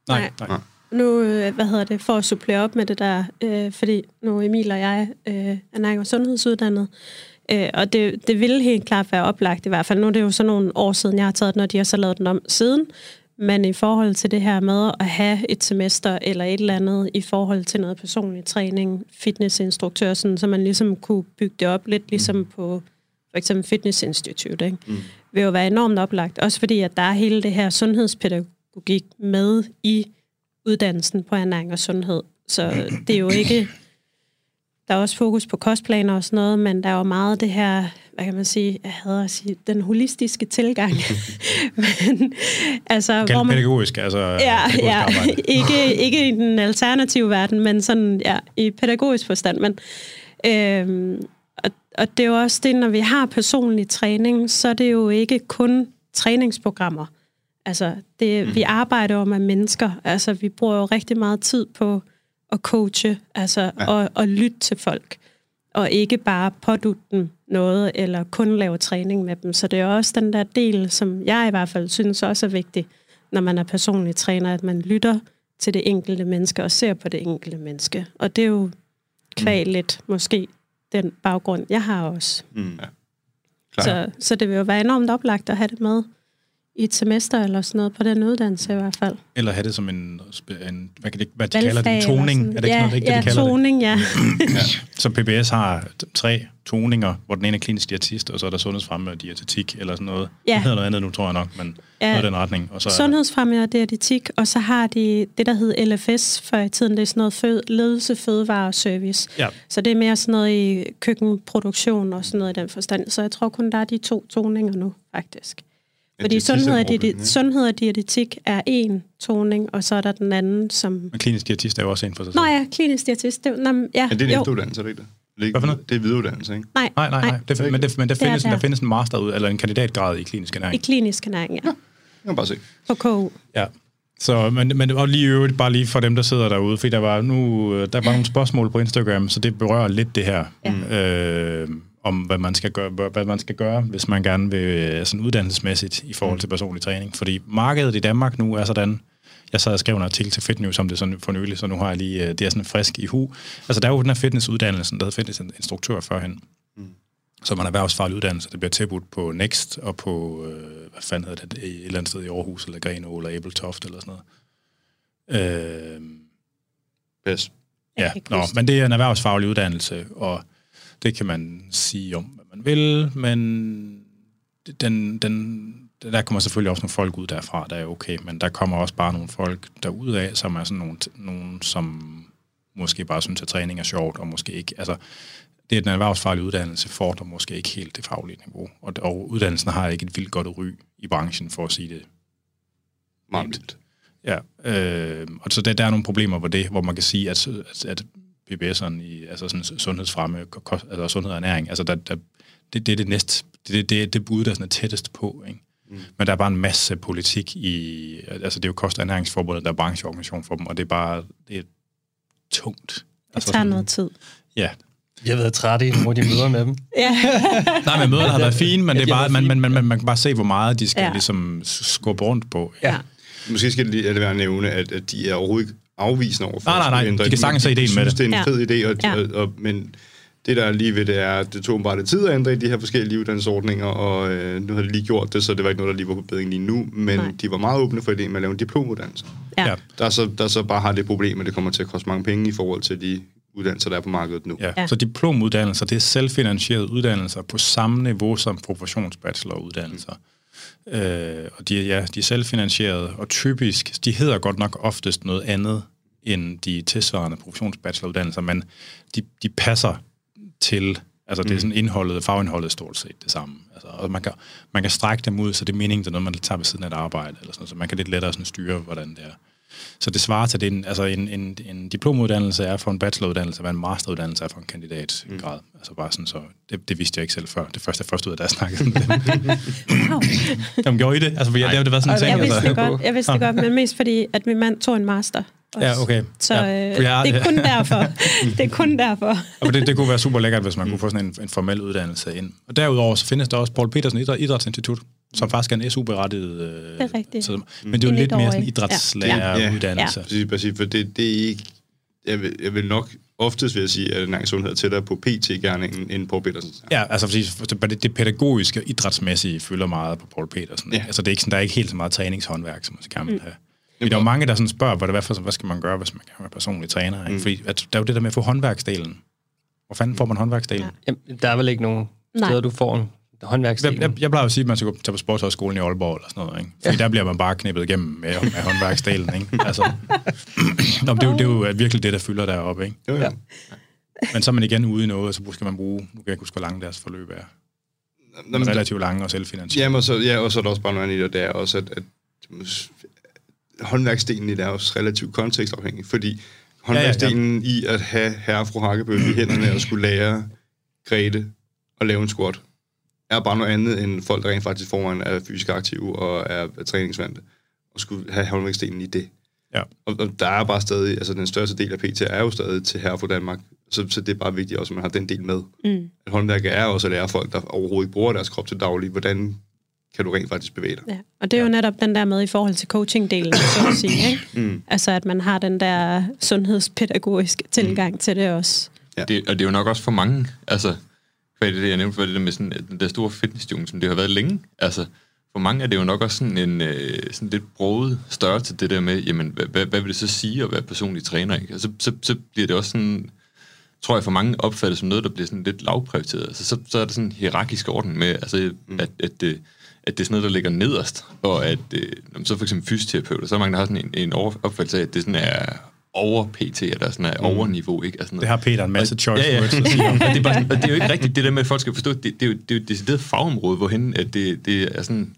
Nej, nej. nej. Nu, øh, hvad hedder det, for at supplere op med det der, øh, fordi nu Emil og jeg øh, er nærmere sundhedsuddannet, øh, og det, det ville helt klart være oplagt i hvert fald. Nu er det jo så nogle år siden, jeg har taget den, og de har så lavet den om siden. Men i forhold til det her med at have et semester eller et eller andet i forhold til noget personlig træning, fitnessinstruktør, sådan, så man ligesom kunne bygge det op lidt ligesom mm. på for eksempel Fitness Institute, ikke? Mm. vil jo være enormt oplagt. Også fordi, at der er hele det her sundhedspædagogik med i uddannelsen på ernæring og sundhed. Så det er jo ikke... Der er også fokus på kostplaner og sådan noget, men der er jo meget det her, hvad kan man sige, jeg hader at sige, den holistiske tilgang. men, altså, hvor man, pædagogisk, altså ja, ja, ikke, ikke i den alternative verden, men sådan, ja, i pædagogisk forstand. Men, øhm, og, og det er jo også det, når vi har personlig træning, så er det jo ikke kun træningsprogrammer. Altså, det, mm. vi arbejder jo med mennesker. Altså, vi bruger jo rigtig meget tid på at coache, altså, ja. og, og lytte til folk. Og ikke bare pådutte dem noget, eller kun lave træning med dem. Så det er også den der del, som jeg i hvert fald synes også er vigtig, når man er personlig træner, at man lytter til det enkelte menneske og ser på det enkelte menneske. Og det er jo kvaligt, mm. måske den baggrund, jeg har også. Mm. Ja. Så, så det vil jo være enormt oplagt at have det med i et semester eller sådan noget, på den uddannelse i hvert fald. Eller have det som en, en hvad, kan det, hvad de kalder det, eller toning? Er det ikke ja, noget, det, ikke ja, det, de kalder toning, ja. det? Så PBS har tre toninger, hvor den ene er klinisk diætist, og så er der sundhedsfremme og diætetik, eller sådan noget. Ja. Det hedder noget andet nu, tror jeg nok, men Ja. noget i den retning. Og så Sundhedsfremme og diætetik, og så har de det, der hed LFS før i tiden. Det er sådan noget fød, ledelse, fødevare og service. Ja. Så det er mere sådan noget i køkkenproduktion og sådan noget i den forstand. Så jeg tror kun, der er de to toninger nu, faktisk. Fordi sundhed og, diæti- ikke? sundhed og diætetik er en toning, og så er der den anden, som... Men klinisk diætist er jo også en for sig Nå selv. ja, klinisk diætist. Det, nå, ja, Men det er en jo. efteruddannelse, er det ikke det? Det er, ikke, Hvad for noget? det er videreuddannelse, ikke? Nej, Nej, nej, nej. Det, men det, men der, Det findes, der. der findes en master ud, eller en kandidatgrad i klinisk I ernæring. klinisk ernæring, ja. Jeg kan bare se. På KU. Ja. Så, men, men og lige i øvrigt, bare lige for dem, der sidder derude, fordi der var, nu, øh, der var nogle spørgsmål på Instagram, så det berører lidt det her, ja. øh, om hvad man, skal gøre, hvad man skal gøre, hvis man gerne vil øh, sådan uddannelsesmæssigt i forhold til personlig træning. Fordi markedet i Danmark nu er sådan, jeg sad og skrev en artikel til Fitnews om det sådan for nylig, så nu har jeg lige, øh, det er sådan frisk i hu. Altså der er jo den her fitnessuddannelsen, der hedder fitnessinstruktør førhen, mm. som er en erhvervsfaglig uddannelse, det bliver tilbudt på Next og på, øh, hvad fanden hedder det, et eller andet sted i Aarhus, eller Grenaa, eller Abeltoft, eller sådan noget. Øh, Pas. Jeg Ja, nå, men det er en erhvervsfaglig uddannelse, og det kan man sige om, hvad man vil, men den, den, der kommer selvfølgelig også nogle folk ud derfra, der er okay, men der kommer også bare nogle folk derudad, som er sådan nogle, nogle som måske bare synes, at træning er sjovt, og måske ikke, altså, det er den erhvervsfaglige uddannelse, fordrer måske ikke helt det faglige niveau, og, og uddannelsen har ikke et vildt godt ry i branchen, for at sige det Meget vildt. Ja, øh, og så der, der er nogle problemer hvor det, hvor man kan sige, at, at, at PBS'eren i altså sådan sundhedsfremme, kost, altså sundhed og ernæring, altså der, der, det, det er det næste, det, det, det bud, der sådan er tættest på, ikke? Mm. Men der er bare en masse politik i, altså det er jo Kost- og Ernæringsforbundet, der er brancheorganisation for dem, og det er bare, det er tungt. Det Altså tager sådan- noget tid. Ja. Jeg har været træt i nogle af de møder med dem. Ja, Nej, men møderne har været fine, men Ja, det de er bare, man, fine. man, man, man kan bare se, hvor meget de skal ja. Ja. ligesom skubbe rundt på. Ja. Måske skal det lige være at nævne, at, at de er overhovedet ikke afvisende over for Nej, nej, at nej. De kan sagtens se ideen med synes, det. det er en Ja. fed idé, og, Ja. og, og, men det der er lige ved det er, at det tog bare lidt tid at ændre i de her forskellige uddannelsesordninger, og øh, nu har de lige gjort det, så det var ikke noget, der lige var på bedring lige nu, men Nej. de var meget åbne for ideen med at lave en diplomuddannelse. ja. Der så, der så bare har det problem, at det kommer til at koste mange penge i forhold til de uddannelser, der er på markedet nu. Ja. Ja. Så diplomuddannelser, det er selvfinansierede uddannelser på samme niveau som professionsbacheloruddannelser. Mm. Øh, og de, ja, de er selvfinansierede, og typisk, de hedder godt nok oftest noget andet end de tilsvarende professionsbacheloruddannelser, men de, de passer til, altså det er sådan indholdet, fagindholdet stort set det samme. Altså, og man kan, man kan strække dem ud, så det er meningen, det er noget, man tager ved siden af et arbejde, eller sådan, så man kan lidt lettere sådan styre, hvordan det er. Så det svarer til, det, en, altså en, en, en diplomuddannelse er for en bacheloruddannelse, hvad en masteruddannelse er for en kandidatgrad. Mm. Altså bare sådan, så det, det vidste jeg ikke selv før. Det første jeg først ud af, da jeg snakkede med dem. Wow. Jamen, gjorde I det? Altså, fordi jeg, det har været sådan en ting. Jeg vidste Altså. det godt, jeg vidste det godt, men mest fordi, at min mand tog en master. Også. Ja, okay. Så Ja, øh, for det er kun derfor. det er kun derfor. Og det, det kunne være super lækkert, hvis man kunne få sådan en, en formel uddannelse ind. Og derudover så findes der også Paul Petersen Idræt, Idrætsinstitut, som faktisk er en SU-berettiget... Øh, Det er rigtigt. Så, men det er jo En lidt mere sådan etårig. idrætslæreuddannelse. Præcis, præcis, for det, det er ikke... Jeg vil, jeg vil nok oftest vil jeg sige, at Nærings Sundhed er tættere på PT-gerningen end på Petersen. Ja, altså fordi det, det pædagogiske og idrætsmæssige fylder meget på Paul Petersen. Ja. Altså det er ikke sådan, der er ikke helt så meget træningshåndværk, som man gerne vil have. Mm. Der er jo mange, der sådan spørger, hvad, det, hvad, hvad skal man gøre, hvis man kan være personlig træner? Ikke? Mm. Fordi at, der er jo det der med at få håndværksdelen. Hvor fanden får man håndværksdelen? Ja. Jamen, der er vel ikke nogen Nej. steder, du får en håndværksdel. Jeg, jeg, plejer jo at sige, at man skal gå tage på sportshøjskolen i Aalborg eller sådan noget. Ikke? Fordi ja. der bliver man bare knippet igennem med, med håndværksdelen. Ikke? Altså, Nå, det, er jo, det er jo virkelig det, der fylder deroppe. Ikke? Jo, jo. Ja. Men så er man igen ude i noget, og så skal man bruge, nu kan jeg ikke huske, hvor langt deres forløb er. Men relativt lange og selvfinansieret. Jamen, og så, ja, og så er der også bare noget andet i det, og det er også, at, at håndværksdelen i det er også relativt kontekstafhængig, fordi håndværksdelen ja, ja, ja. i at have herre og fru Hakkebøl i hænderne og skulle lære Grete at lave en squat, er bare noget andet end folk, der rent faktisk foran er fysisk aktive og er, træningsvante, og skulle have håndværksdelen i det. Ja. Og, og der er bare stadig, altså den største del af PT er jo stadig til herre for Danmark, så, så det er bare vigtigt også, at man har den del med. Mm. At håndværket er også at lære folk, der overhovedet ikke bruger deres krop til daglig, hvordan kan du rent faktisk bevæge dig. Ja. Og det er jo netop den der med i forhold til coaching-delen, så at sige. Ikke? Mm. Altså, at man har den der sundhedspædagogiske tilgang mm. til det også. Ja. Det, og det er jo nok også for mange, altså, hvad er det, jeg nævnte, for det der med sådan, at den der store fitnessjungle, som det har været længe, altså, for mange er det jo nok også sådan en øh, sådan lidt broget størrelse, det der med, jamen, hvad, hvad, hvad vil det så sige at være personlig træner, ikke? Og så, så, så bliver det også sådan, tror jeg for mange opfattet som noget, der bliver sådan lidt lavprioriteret. Altså, så, så er der sådan en hierarkisk orden med, altså, mm. at, at, det, at det er sådan noget, der ligger nederst, og at øh, så for eksempel fysioterapeuter, så er mange, der har sådan en, en opfattelse af, at det sådan er over PT, eller sådan er mm. overniveau, ikke? Altså, Det har Peter en masse choice ja, ja. words at sige om. og, det er bare, sådan- og det er jo ikke rigtigt, det der med, at folk skal forstå, det, det, er, jo, det er jo et decideret fagområde, hvorhen at det, det er sådan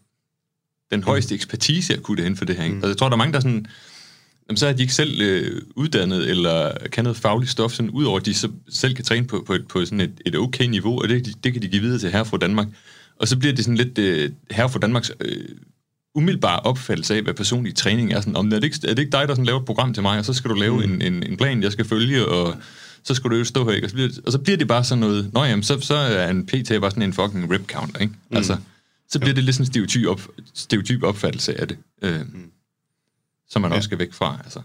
den højeste ekspertise, jeg kunne det hen for det her. Ikke? Mm. Altså, jeg tror, der er mange, der er sådan, jamen, så er de ikke selv øh, uddannet, eller kan noget fagligt stof, sådan, udover at de så selv kan træne på, på, et, på sådan et, et okay niveau, og det, det kan de give videre til herre fra Danmark. Og så bliver det sådan lidt øh, herre fra Danmarks øh, umiddelbare opfattelse af, hvad personlig træning er. Sådan, om, er, det ikke, er det ikke dig, der sådan laver et program til mig, og så skal du lave mm. en, en, en plan, jeg skal følge, og så skal du jo stå her, ikke? Og så bliver, og så bliver det bare sådan noget, nå jamen, så, så er en PT bare sådan en fucking rip counter, ikke? Mm. Altså, så bliver det lidt sådan en stereotyp, op, stereotyp opfattelse af det, øh, mm. som man ja. også skal væk fra, altså.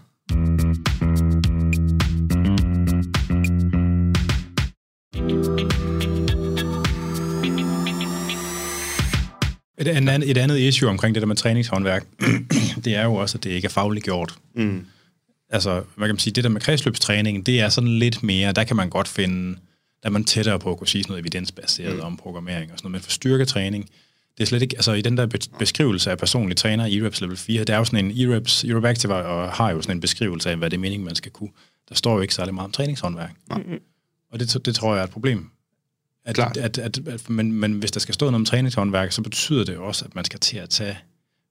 Et, en anden, et andet issue omkring det der med træningshåndværk, det er jo også, at det ikke er fagligt gjort. Mm. Altså, hvad kan man sige, det der med kredsløbstræningen, det er sådan lidt mere, der kan man godt finde, der er man tættere på at kunne sige sådan noget evidensbaseret mm. om programmering og sådan noget, men for styrketræning, det er slet ikke, altså i den der be- beskrivelse af personlig træner i EREPS level 4, der er jo sådan en EREPS, EREP Active og har jo sådan en beskrivelse af, hvad det er meningen, man skal kunne. Der står jo ikke særlig meget om træningshåndværk. Nej. Og det, det tror jeg er et problem. At, Klart. at, at, at, men, men hvis der skal stå noget om træningshåndværk, så betyder det jo også, at man skal til at tage,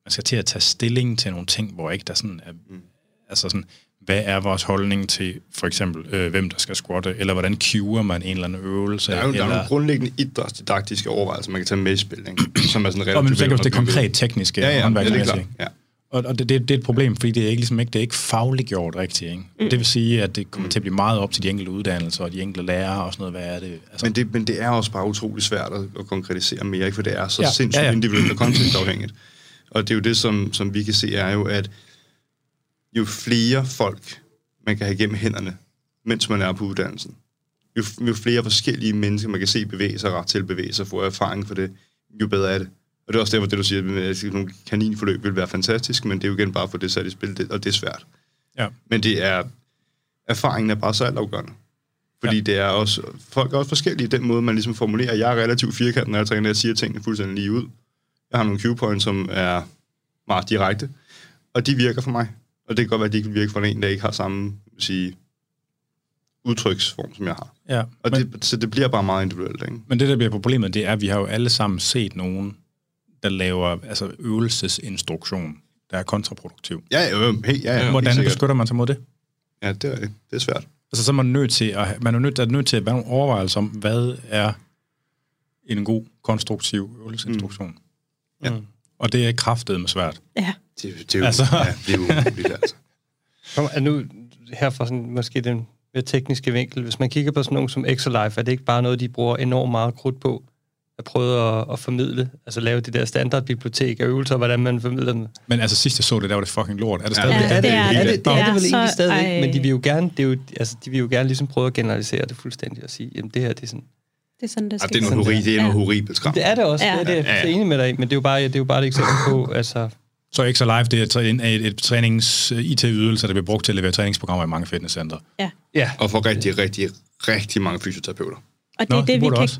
man skal til at tage stilling til nogle ting, hvor ikke der sådan er, mm. altså sådan, hvad er vores holdning til for eksempel, øh, hvem der skal squatte, eller hvordan cuer man en eller anden øvelse, Der er jo der er eller, nogle grundlæggende idrætsdidaktiske overvejelser, man kan tage med i spil, ikke? som er sådan og relativt men så kan det er velunderbygget. konkret tekniske Ja, ja, ja, det er klart. Ja. Og, og det, det, det er et problem, fordi det er ikke, ligesom ikke, det er ikke fagligt gjort rigtigt. Ikke? Mm. Det vil sige, at det kommer til at blive meget op til de enkelte uddannelser og de enkelte lærere og sådan noget. Hvad er det? Altså, Men det, men det er også bare utrolig svært at, at konkretisere mere, ikke? for det er så Ja, sindssygt ja, ja, individuelt og kontekstafhængigt. Og det er jo det, som, som vi kan se, er jo, at jo flere folk, man kan have igennem hænderne, mens man er på uddannelsen, jo, jo flere forskellige mennesker, man kan se bevæge sig ret til at bevæge sig, få erfaring for det, jo bedre er det. Og det er også derfor, det du siger, at nogle kaninforløb vil være fantastisk, men det er jo igen bare for det sat i spil, og det er svært. ja. Men det er, erfaringen er bare så altafgørende. Fordi Ja. det er også, folk er også forskellige i den måde, man ligesom formulerer. Jeg er relativt firkantet, når jeg træner, jeg siger tingene fuldstændig lige ud. Jeg har nogle cue points, som er meget direkte, og de virker for mig. Og det kan godt være, at de ikke vil virke for en, der ikke har samme vil sige, udtryksform, som jeg har. ja. Og Men, det, så det bliver bare meget individuelt, ikke? men det, der bliver problemet, det er, at vi har jo alle sammen set nogen, der laver altså øvelsesinstruktion, der er kontraproduktiv. Ja, jo, ja, ja, helt Hvordan sikkert. beskytter man sig mod det? Ja, det er det. Det er svært. Altså, så er man nødt til at, man er nødt, er nødt til at være nogle overvejelser om, hvad er en god, konstruktiv øvelsesinstruktion. Ja. Mm. Og det er kraftet med svært. Ja. Det, det er jo, Altså- ja, det er jo umuligt, altså. Kom, er nu her fra sådan, måske den mere tekniske vinkel, hvis man kigger på sådan nogen som Exolife, er det ikke bare noget, de bruger enormt meget krudt på at prøve at, at formidle, altså lave det der standardbibliotek af øvelser, hvordan man formidler dem. Men altså, sidst jeg så det, der var det fucking lort. Er det Ja, stadig Ja, det? det er det. er det, det, er det vel så- egentlig stadigvæk, ej. men de vil jo gerne, det er jo, altså, de vil jo gerne ligesom prøve at generalisere det fuldstændig og sige, jamen det her, det er sådan. Det er sådan, det Ja, skal det er noget, Sådan horri, det er Ja. noget horribelt skram. Det er det også, Ja. ja. det er det, jeg er enig med dig i, men det er jo bare, det er jo bare et eksempel på, altså, Så Extra Life, det er en- et, et trænings-IT-ydelse, der bliver brugt til at levere træningsprogrammer i mange fitnesscentre. ja, Og for rigtig, rigtig, rigtig mange fysioterapeuter. Og det Nå, er det, vi kan... også.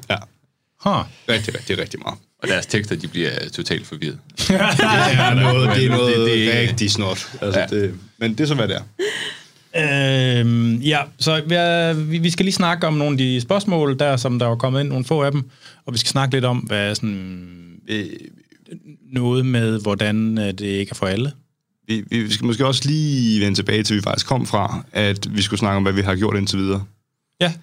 Huh. rigtig, rigtig, rigtig meget. Og deres tekster, de bliver totalt forvirret. Det er noget, det er noget Det- det- det, rigtig snot. Altså, Ja. det, men det er så, hvad det er. Øhm, ja, så vi, vi skal lige snakke om nogle af de spørgsmål, der som der var kommet ind, nogle få af dem, og vi skal snakke lidt om, hvad sådan, øh, noget med, hvordan øh, det ikke er for alle. Vi, vi skal måske også lige vende tilbage til, vi faktisk kom fra, at vi skulle snakke om, hvad vi har gjort indtil videre. Ja,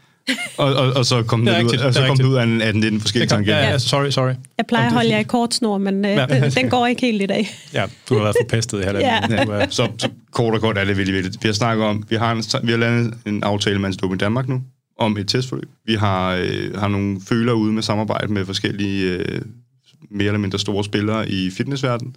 Og, og, og så kom Det det, ud, og så kom det ud af en, af en 19 forskellige tangenter. ja, ja, sorry, sorry. Jeg plejer at holde jer i kort snor, men øh, Ja. den, den går ikke helt i dag. Ja, du har været forpestet i halvandet. Ja. Så, så kort og kort er det virkelig vildt. Vi har snakket om, vi har, en, vi har landet en aftale med Antidope i Danmark nu, om et testforløb. Vi har, øh, har nogle føler ude med samarbejde med forskellige øh, mere eller mindre store spillere i fitnessverdenen.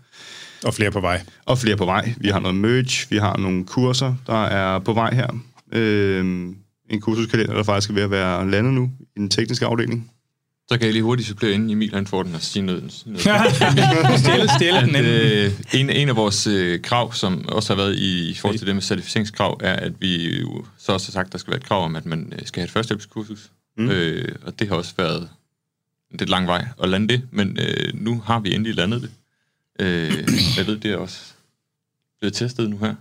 Og flere på vej. Og flere på vej. Vi har noget merch, vi har nogle kurser, der er på vej her. Øh, en kursuskalender, der faktisk er ved at være landet nu i den tekniske afdeling. Så kan jeg lige hurtigt supplere inden Emil han får den og sige noget. noget. stille, stille den at, inden. øh, en, en af vores øh, krav, som også har været i, i forhold til det med certificeringskrav, er, at vi jo så også har sagt, at der skal være et krav om, at man øh, skal have et førstehjælpskursus. Mm. Øh, og det har også været en lidt lang vej at lande det, men øh, nu har vi endelig landet det. Øh, jeg ved, det er også blevet testet nu her.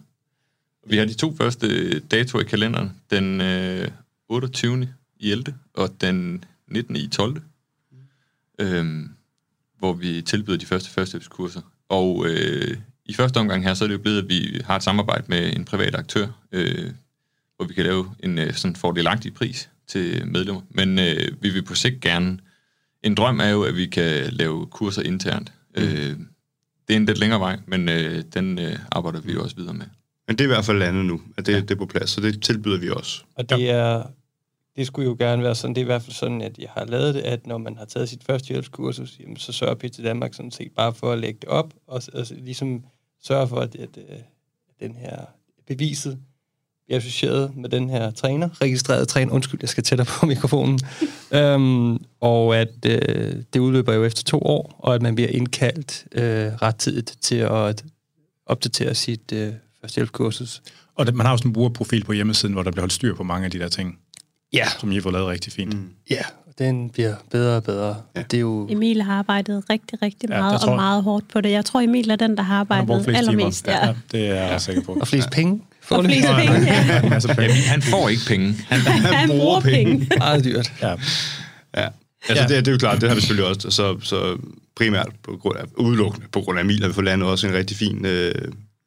Vi har de to første datoer i kalenderen. Den øh, 28. i 11. og den 19. i 12. Øhm, hvor vi tilbyder de første førstehjælpskurser. Og øh, i første omgang her, så er det jo blevet, at vi har et samarbejde med en privat aktør, øh, hvor vi kan lave en øh, sådan fordelagtig pris til medlemmer. Men øh, vi vil på sigt gerne... En drøm er jo, at vi kan lave kurser internt. Mm. Øh, det er en lidt længere vej, men øh, den øh, arbejder vi jo også videre med. Men det er i hvert fald landet nu, at det, ja. det er på plads, så det tilbyder vi også. Og det er, det skulle jo gerne være sådan, det er i hvert fald sådan, at jeg har lavet det, at når man har taget sit første hjælpskursus, jamen, så sørger PT Danmark sådan set bare for at lægge det op, og, og ligesom sørge for, at, at, at den her beviset bliver associeret med den her træner, registreret træner, undskyld, jeg skal tættere på mikrofonen, øhm, og at øh, det udløber jo efter to år, og at man bliver indkaldt øh, ret tidigt til at opdatere sit øh, førstehjælpskursus. Og man har også en brugerprofil på hjemmesiden, hvor der bliver holdt styr på mange af de der ting, Ja, som I har fået lavet rigtig fint. Mm. ja, den bliver bedre og bedre. Ja. Det er jo... Emil har arbejdet rigtig, rigtig Ja, meget der tror og jeg- meget hårdt på det. Jeg tror, Emil er den, der har Han har arbejdet flest timer. allermest. Ja, Ja. ja, det er jeg sikker på. Og flest penge. Og foreløbig. flest penge, ja. En masse penge. Han får ikke penge. Han, Han bruger penge. Meget dyrt. Ja. Ja. Altså, Ja. ja. det, det er jo klart, det har vi selvfølgelig også. Så, så primært på grund af, udelukkende på grund af Emil har vi fået landet også en rigtig fin øh,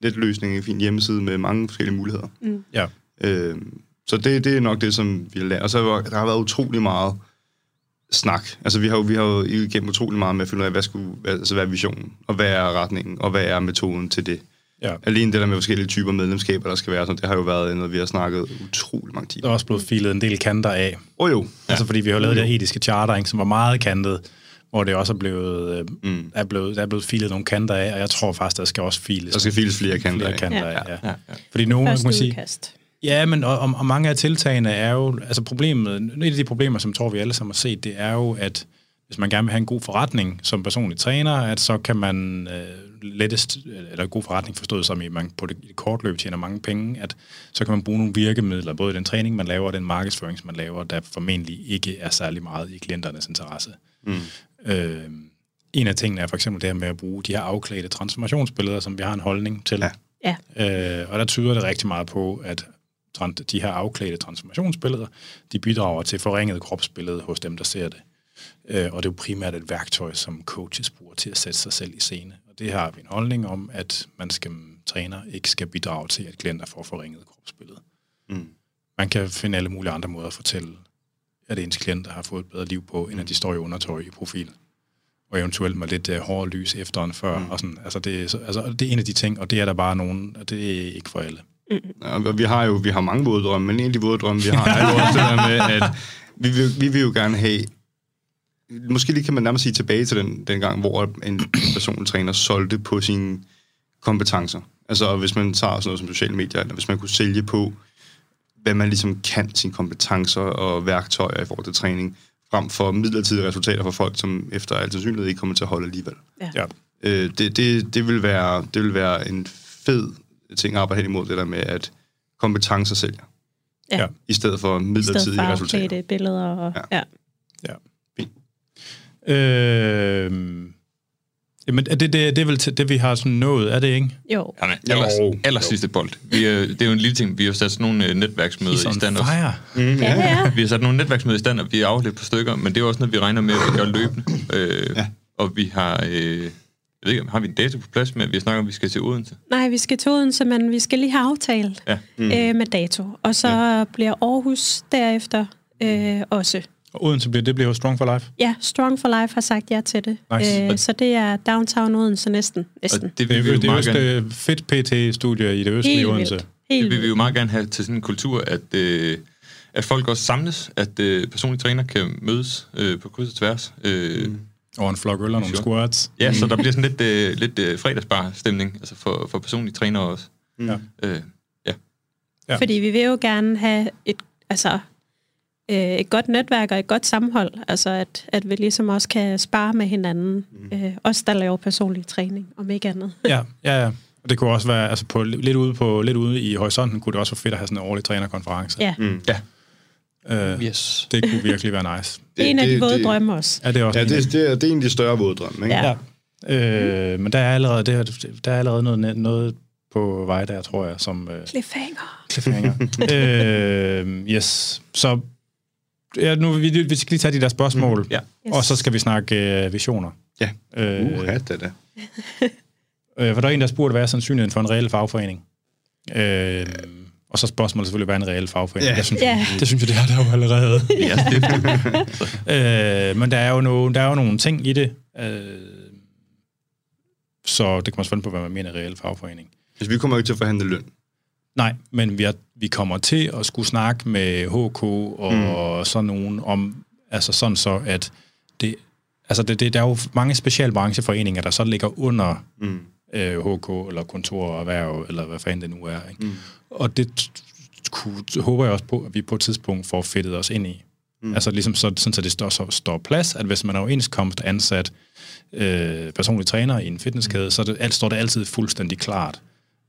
let løsning, en fin hjemmeside med mange forskellige muligheder. ja. Øh, så det, det er nok det, som vi har lært. Og så har der har været utrolig meget snak. Altså, vi har jo, vi har jo igennem utrolig meget med at finde ud af, hvad, skulle, altså, hvad er visionen, og hvad er retningen, og hvad er metoden til det. ja. Alene det der med forskellige typer medlemskaber, der skal være, sådan, det har jo været noget, vi har snakket utrolig mange Der timer. er også blevet filet en del kanter af. Åh oh, jo, Ja. Altså fordi vi har lavet det her etiske charter, ikke, som var meget kantet, hvor det også er blevet, øh, Mm. er blevet, der er blevet filet nogle kanter af, og jeg tror faktisk, der skal også files der skal files flere kanter flere af. kanter Ja. af. Ja. ja, ja. Fordi nogle, kan Første man sige, udkast. Ja, men og, og, og mange af tiltagene er jo, altså problemet, et af de problemer, som tror vi alle sammen har set, det er jo, at hvis man gerne vil have en god forretning som personlig træner, at så kan man øh, lettest, eller en god forretning forstået som, at man på det, i kort løb tjener mange penge, at så kan man bruge nogle virkemidler, både i den træning, man laver, og den markedsføring, som man laver, der formentlig ikke er særlig meget i klienternes interesse. Mm. Øh, en af tingene er for eksempel det her med at bruge de her afklædte transformationsbilleder, som vi har en holdning til. Ja. Ja. Øh, og der tyder det rigtig meget på, at de her afklædte transformationsbilleder, de bidrager til forringet kropsbillede hos dem, der ser det. Øh, og det er jo primært et værktøj, som coaches bruger til at sætte sig selv i scene. Og det har vi en holdning om, at man skal træner ikke skal bidrage til, at klienter får forringet kropsbillede. Mm. Man kan finde alle mulige andre måder at fortælle, at ens klienter har fået et bedre liv på, end at de står i undertøj i profil. Og eventuelt med lidt uh, hårdere lys efter end før. Mm. Og sådan, altså, det, så- altså, det er en af de ting, og det er der bare nogen, og det er ikke for alle. Ja, og vi har jo vi har mange våde drømme, men en af de våde drømme, vi har, er jo også det der med, at vi vil, vi vil jo gerne have... Måske lige kan man nærmest sige tilbage til den, den gang, hvor en personlig træner solgte på sine kompetencer. Altså hvis man tager sådan noget som sociale medier, eller hvis man kunne sælge på, hvad man ligesom kan, sine kompetencer og værktøjer i forhold til træning, frem for midlertidige resultater for folk, som efter al sandsynlighed ikke kommer til at holde alligevel. Ja. Øh, det, det, det, vil være, det vil være en fed ting at arbejde hen imod, det der med, at kompetencer sælger, Ja. Ja. i stedet for I stedet midlertidige for resultater. billeder. Og, Ja. ja. Ja. Fint. Øh, jamen, er det, det, det er vel til, det, vi har sådan nået, er det ikke? Jo. Jamen, Jo. aller, aller sidste bold. Vi, øh, det er jo en lille ting. Vi har sat sådan nogle øh, netværksmøder i stand fire. Mm, Ja, ja. Vi har sat nogle netværksmøder i stand, og vi er afledt på stykker, men det er jo også noget, vi regner med, at vi gør løbende. Øh, Ja. Og vi har, øh, jeg ved ikke, har vi en dato på plads med, vi snakker om, vi skal til Odense? Nej, vi skal til Odense, men vi skal lige have aftalt Ja. mm. øh, med dato. Og så ja. bliver Aarhus derefter øh, også. Og Odense bliver, det bliver jo Strong for Life. Ja, Strong for Life har sagt ja til det. Nice. Øh, så det er downtown Odense næsten. næsten. Og det Det vil vi er jo det meget gerne, øste fedt PT-studie i det østlige Helt Odense. vildt. Helt det vil vi jo meget gerne have til sådan en kultur, at, øh, at folk også samles, at øh, personlige træner kan mødes øh, på kryds og tværs. Øh, mm. Og en flok øl og nogle Sure. squats. Ja, så der bliver sådan lidt, øh, lidt øh, fredagsbar-stemning altså for, for personlige trænere også. Ja. Øh, Ja. Fordi vi vil jo gerne have et... Altså, øh, et godt netværk og et godt sammenhold. Altså, at, at vi ligesom også kan spare med hinanden. Mm. Øh, også der laver personlig træning, om ikke andet. Ja, ja, ja. Og det kunne også være, altså på, lidt, ude på, lidt ude i horisonten, kunne det også være fedt at have sådan en årlig trænerkonference. Ja, Mm. Ja, Øh, Yes. det kunne virkelig være nice. det er en af de det- våde det- drømme også. Ja, det er også Ja, en- det, det, er, det er en af de større våddrømme, ikke? Ja. Ja. Øh, men der er allerede, det her, der er allerede noget, noget på vej der, tror jeg, som øh, Cliffhanger. cliffhanger. øh, yes. Så ja, nu vi, vi skal lige tage de der spørgsmål, mm, ja. Yes. og så skal vi snakke øh, visioner. Ja. Øh, Uh, det da. øh, for der er en, der spurgte, hvad er sandsynligheden for en reel fagforening? Øh, og så er spørgsmålet selvfølgelig, hvad er en reel fagforening? Ja. Jeg synes, Ja. Det synes jeg, det er der jo allerede. ja det, øh, men der er, jo nogle, der er jo nogle ting i det, øh, så det kommer selvfølgelig på, hvad man mener reel fagforening. Altså, vi kommer jo ikke til at forhandle løn. Nej, men vi, er, vi kommer til at skulle snakke med HK og mm. sådan nogen om, altså sådan så, at det, altså det, det, der er jo mange specialbrancheforeninger, der så ligger under Mm. øh, HK, eller kontor og erhverv, eller hvad fanden det nu er. Ikke? Mm. Og det kunne, håber jeg også på, at vi på et tidspunkt får fedtet os ind i. Mm. Altså ligesom så, sådan, så det står, så står plads, at hvis man er overenskomst ansat øh, personlig træner i en fitnesskæde, så er det, alt, står det altid fuldstændig klart,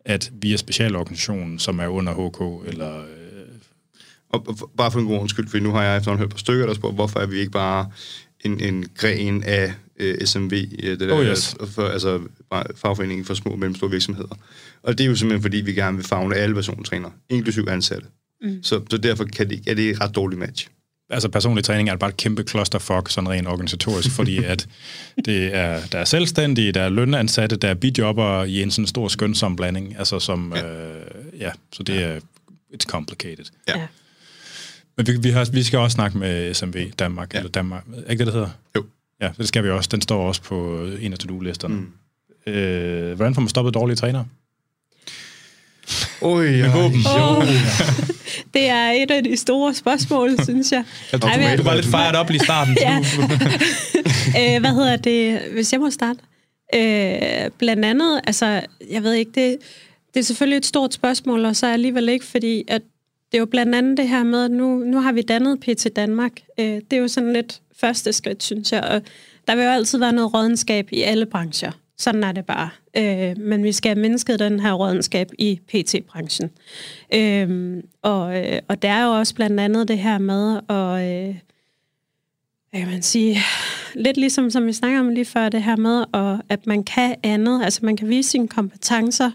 at vi er specialorganisationen, som er under HK, eller... Øh, Og, bare for en god undskyld, for nu har jeg efterhånden hørt på stykker, der spørger, hvorfor er vi ikke bare en, en gren af øh, SMV, øh, det der, Oh, yes. for, altså fagforeningen for små og mellemstore virksomheder. Og det er jo simpelthen, fordi vi gerne vil fagne alle persontrænere, inklusiv ansatte. Mm. Så, så derfor kan det, er det et ret dårligt match. Altså personlig træning er bare et kæmpe clusterfuck, sådan rent organisatorisk, fordi at det er, der er selvstændige, der er lønansatte, der er bidjobber i en sådan stor skønsom blanding, altså som, ja, øh, ja så det er, it's complicated. Ja. Ja. Men vi, vi, har, vi skal også snakke med SMV Danmark, ja. eller Danmark, er ikke det, det hedder? Jo. Ja, det skal vi også. Den står også på en af to-do-listerne. Mm. Øh, hvordan får man stoppet dårlige trænere? Oj, ja. Åh, det er et af de store spørgsmål, synes jeg. Jeg Ej, men- du var lidt fejret op lige i starten. Ja. øh, hvad hedder det, hvis jeg må starte? Øh, blandt andet, altså, jeg ved ikke, det, det er selvfølgelig et stort spørgsmål, og så alligevel ikke, fordi at det er jo blandt andet det her med, at nu, nu har vi dannet PT Danmark. Øh, det er jo sådan lidt første skridt, synes jeg, og der vil jo altid være noget rådenskab i alle brancher. Sådan er det bare. Øh, men vi skal have mindsket den her rådenskab i PT-branchen. Øh, og, øh, og der er jo også blandt andet det her med at... Øh, hvad kan man sige, lidt ligesom som vi snakker om lige før, det her med, og at man kan andet, altså man kan vise sine kompetencer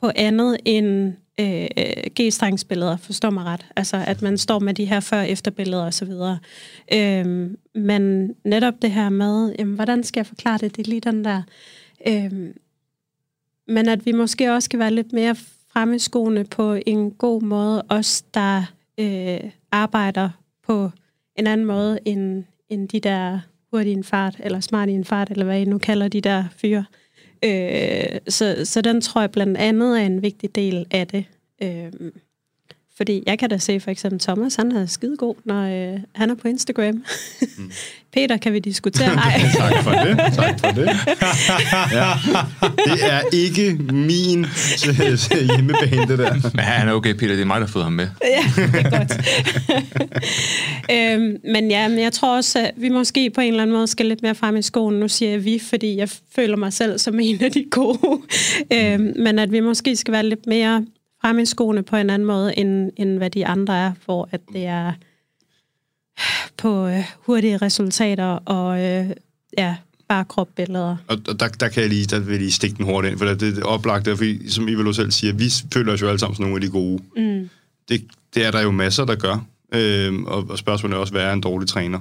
på andet end øh, G-strengsbilleder, forstår mig ret. Altså at man står med de her før-efter-billeder osv. Øh, men netop det her med, jamen, hvordan skal jeg forklare det, det er lige den der... Øh, men at vi måske også skal være lidt mere fremme i skoene på en god måde, os der øh, arbejder på en anden måde end, end de der hurtige en fart, eller smart i en fart, eller hvad I nu kalder de der fyre. Øh, Øh, så, så den tror jeg blandt andet er en vigtig del af det. Øh, fordi jeg kan da se for eksempel Thomas, han er skidegod, når øh, han er på Instagram. Mm. Peter, kan vi diskutere? Nej. Tak for det. Tak for det. Ja. Det er ikke min øh, hjemmebane, det der. men han er okay, Peter. Det er mig, der har fået ham med. ja, det er godt. øhm, men ja, men jeg tror også, at vi måske på en eller anden måde skal lidt mere frem i skoen. Nu siger jeg vi, fordi jeg føler mig selv som en af de gode. øhm, men at vi måske skal være lidt mere frem i skoene på en anden måde, end, end hvad de andre er, hvor at det er på øh, hurtige resultater og øh, ja, bare kropbilleder. Og, og der, der kan jeg lige, der vil jeg lige stikke den hårdt ind, for det, det er oplagt, fordi, som Ivalo selv siger, vi føler os jo alle sammen som nogle af de gode. Mm. Det, det er der jo masser, der gør. Øhm, og, og spørgsmålet er også, hvad er en dårlig træner?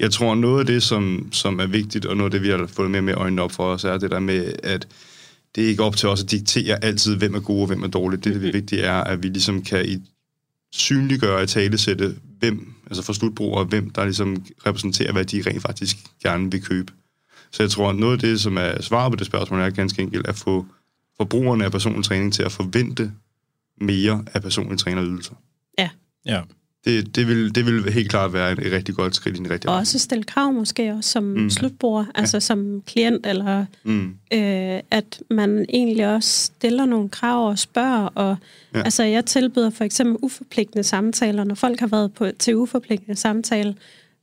Jeg tror, noget af det, som, som er vigtigt, og noget af det, vi har fået mere med øjnene op for os, er det der med, at det er ikke op til os at diktere altid, hvem er god og hvem er dårlig. Det, det vigtige er, at vi ligesom kan i synliggøre og talesætte, hvem, altså for slutbrugere, hvem der ligesom repræsenterer, hvad de rent faktisk gerne vil købe. Så jeg tror, at noget af det, som er svaret på det spørgsmål, er ganske enkelt at få forbrugerne af personlig træning til at forvente mere af personlige trænerydelser. Ja. Det, det, vil, det vil helt klart være et, et rigtig godt skridt i den rigtige Og også stille krav måske også som Mm. mm. slutbruger, altså som klient, eller Mm. øh, at man egentlig også stiller nogle krav og spørger. Og, Ja. ja. Altså jeg tilbyder for eksempel uforpligtende samtaler, når folk har været på, til uforpligtende samtale,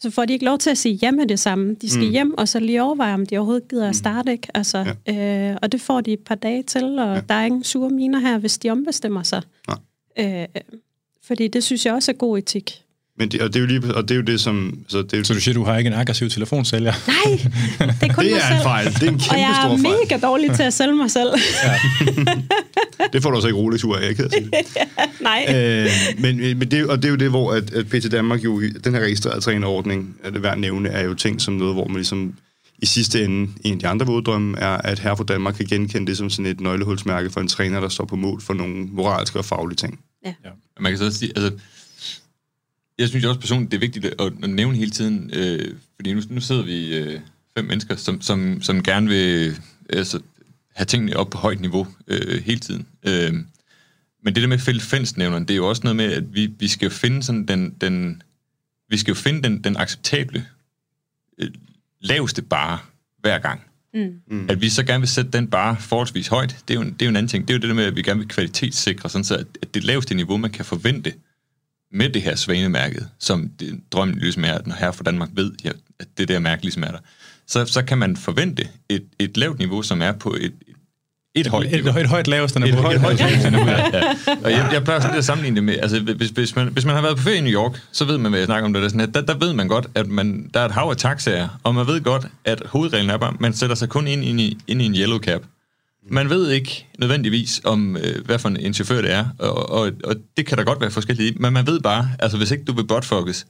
så får de ikke lov til at sige ja med det samme. De skal Mm. mm. hjem og så lige overveje, om de overhovedet gider at starte. Ikke? Altså, ja. øh, og det får de et par dage til, og Ja. ja. der er ingen sure miner her, hvis de ombestemmer sig. Nej. Øh, fordi det synes jeg også er god etik. Men det, og, det er jo lige, og det er jo det, som... Altså, det, er jo, Så du siger, du har ikke en aggressiv telefonsælger? Nej, det er kun det mig er en selv. fejl. Det er en Og kæmpe jeg stor er fejl. mega dårlig til at sælge mig selv. Det får du også ikke roligt tur af, jeg at sige det. Nej. øh, men, men det, og det er jo det, hvor at, at PT Danmark jo, den her registrerede trænerordning, er det værd at nævne, er jo ting som noget, hvor man ligesom i sidste ende, en af de andre våddrømme, er, at her for Danmark kan genkende det som sådan et nøglehulsmærke for en træner, der står på mål for nogle moralske og faglige ting. Ja. Man kan så også sige, altså, jeg synes også personligt, det er vigtigt at, at nævne hele tiden, øh, fordi nu, nu sidder vi øh, fem mennesker, som, som, som gerne vil altså, have tingene op på højt niveau øh, hele tiden. Øh, men det der med fælles fællesnævneren, det er jo også noget med, at vi, vi skal jo finde sådan den, den vi skal jo finde den, den acceptable øh, laveste bare hver gang. Mm. Mm. At vi så gerne vil sætte den bare forholdsvis højt, det er, jo, en- det er jo en anden ting. Det er jo det der med, at vi gerne vil kvalitetssikre, sådan så at at det laveste niveau, man kan forvente med det her svanemærket, som det, drømmen ligesom er, at når her for Danmark ved, ja, at det der mærke ligesom er der, så, så kan man forvente et, et lavt niveau, som er på et, et, højt Et, niveau. et, et højt laveste Et, niveau. et højt laveste niveau, ja. ja. Og jeg, jeg plejer sådan lidt at sammenligne det med, altså hvis, hvis, man, hvis man har været på ferie i New York, så ved man, hvad jeg snakker om det, der, er sådan, at der, der ved man godt, at man, der er et hav af taxaer, og man ved godt, at hovedreglen er bare, man sætter sig kun ind, ind, i, ind i en yellow cab. Man ved ikke nødvendigvis om, øh, hvad for en, chauffør det er, og, og, og det kan der godt være forskelligt men man ved bare, altså hvis ikke du vil buttfuckes,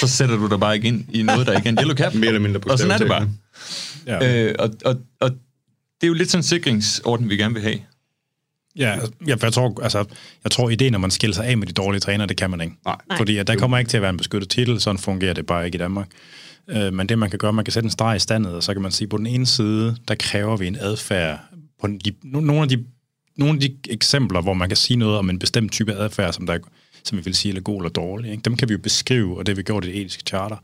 så sætter du dig bare ikke ind i noget, der ikke er en yellow cab. Mere eller mindre Og sådan er det bare. Ja. Øh, og, og, og det er jo lidt sådan en sikringsorden, vi gerne vil have. Ja, ja, for jeg tror, altså, jeg tror, ideen, når man skiller sig af med de dårlige trænere, det kan man ikke. Nej. Fordi at der kommer ikke til at være en beskyttet titel, sådan fungerer det bare ikke i Danmark. Øh, men det, man kan gøre, man kan sætte en streg i standet, og så kan man sige, på den ene side, der kræver vi en adfærd. På de, no- nogle, af de, nogle af de eksempler, hvor man kan sige noget om en bestemt type adfærd, som, der, som vi vil sige er god eller dårlig, ikke? dem kan vi jo beskrive, og det har vi gjort i det etiske charter.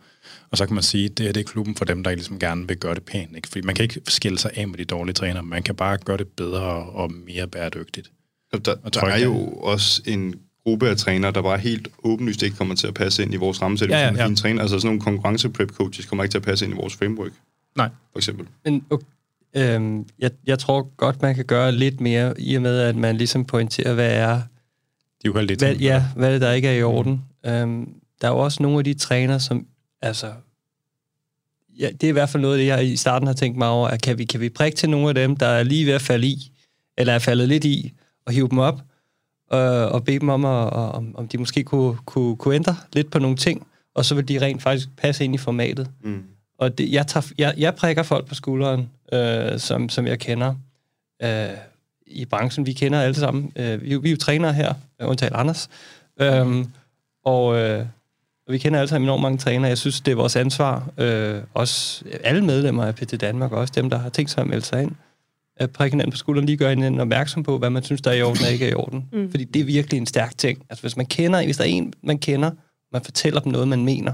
Og så kan man sige, at det her det er klubben for dem, der ligesom gerne vil gøre det pænt. Ikke? Fordi man kan ikke skille sig af med de dårlige trænere, man kan bare gøre det bedre og mere bæredygtigt. Og Der, Og der er jo også en gruppe af trænere, der bare helt åbenlyst ikke kommer til at passe ind i vores rammesætning. Ja, ja, ja. fine træner. Altså sådan nogle konkurrence-prep coaches kommer ikke til at passe ind i vores framework, Nej. for eksempel. Men okay, øhm, jeg, jeg tror godt, man kan gøre lidt mere, i og med, at man ligesom pointerer, hvad er, De er uheldige hvad, ting. ja, hvad er det, der ikke er i orden. Øhm, der er jo også nogle af de træner, som, altså, ja, det er i hvert fald noget af det, jeg i starten har tænkt mig over, at kan vi, kan vi prikke til nogle af dem, der er lige ved at falde i, eller er faldet lidt i, og hive dem op, øh, og bede dem om, at, om, om de måske kunne, kunne, kunne ændre lidt på nogle ting, og så vil de rent faktisk passe ind i formatet. Mm. Og det, jeg, tager, jeg, jeg prikker folk på skulderen, øh, som, som jeg kender øh, i branchen. Vi kender alle sammen. Øh, vi, vi er jo trænere her, øh, undtagen Anders. Øhm, og øh, og vi kender alle sammen enormt mange trænere. Jeg synes, det er vores ansvar. Øh, også alle medlemmer af PT Danmark, og også dem, der har tænkt sig at melde sig ind. At prikke hinanden på skulderen, lige gøre hinanden opmærksom på, hvad man synes, der er i orden og ikke er i orden. Mm. Fordi det er virkelig en stærk ting. Altså, hvis man kender, hvis der er en, man kender, man fortæller dem noget, man mener,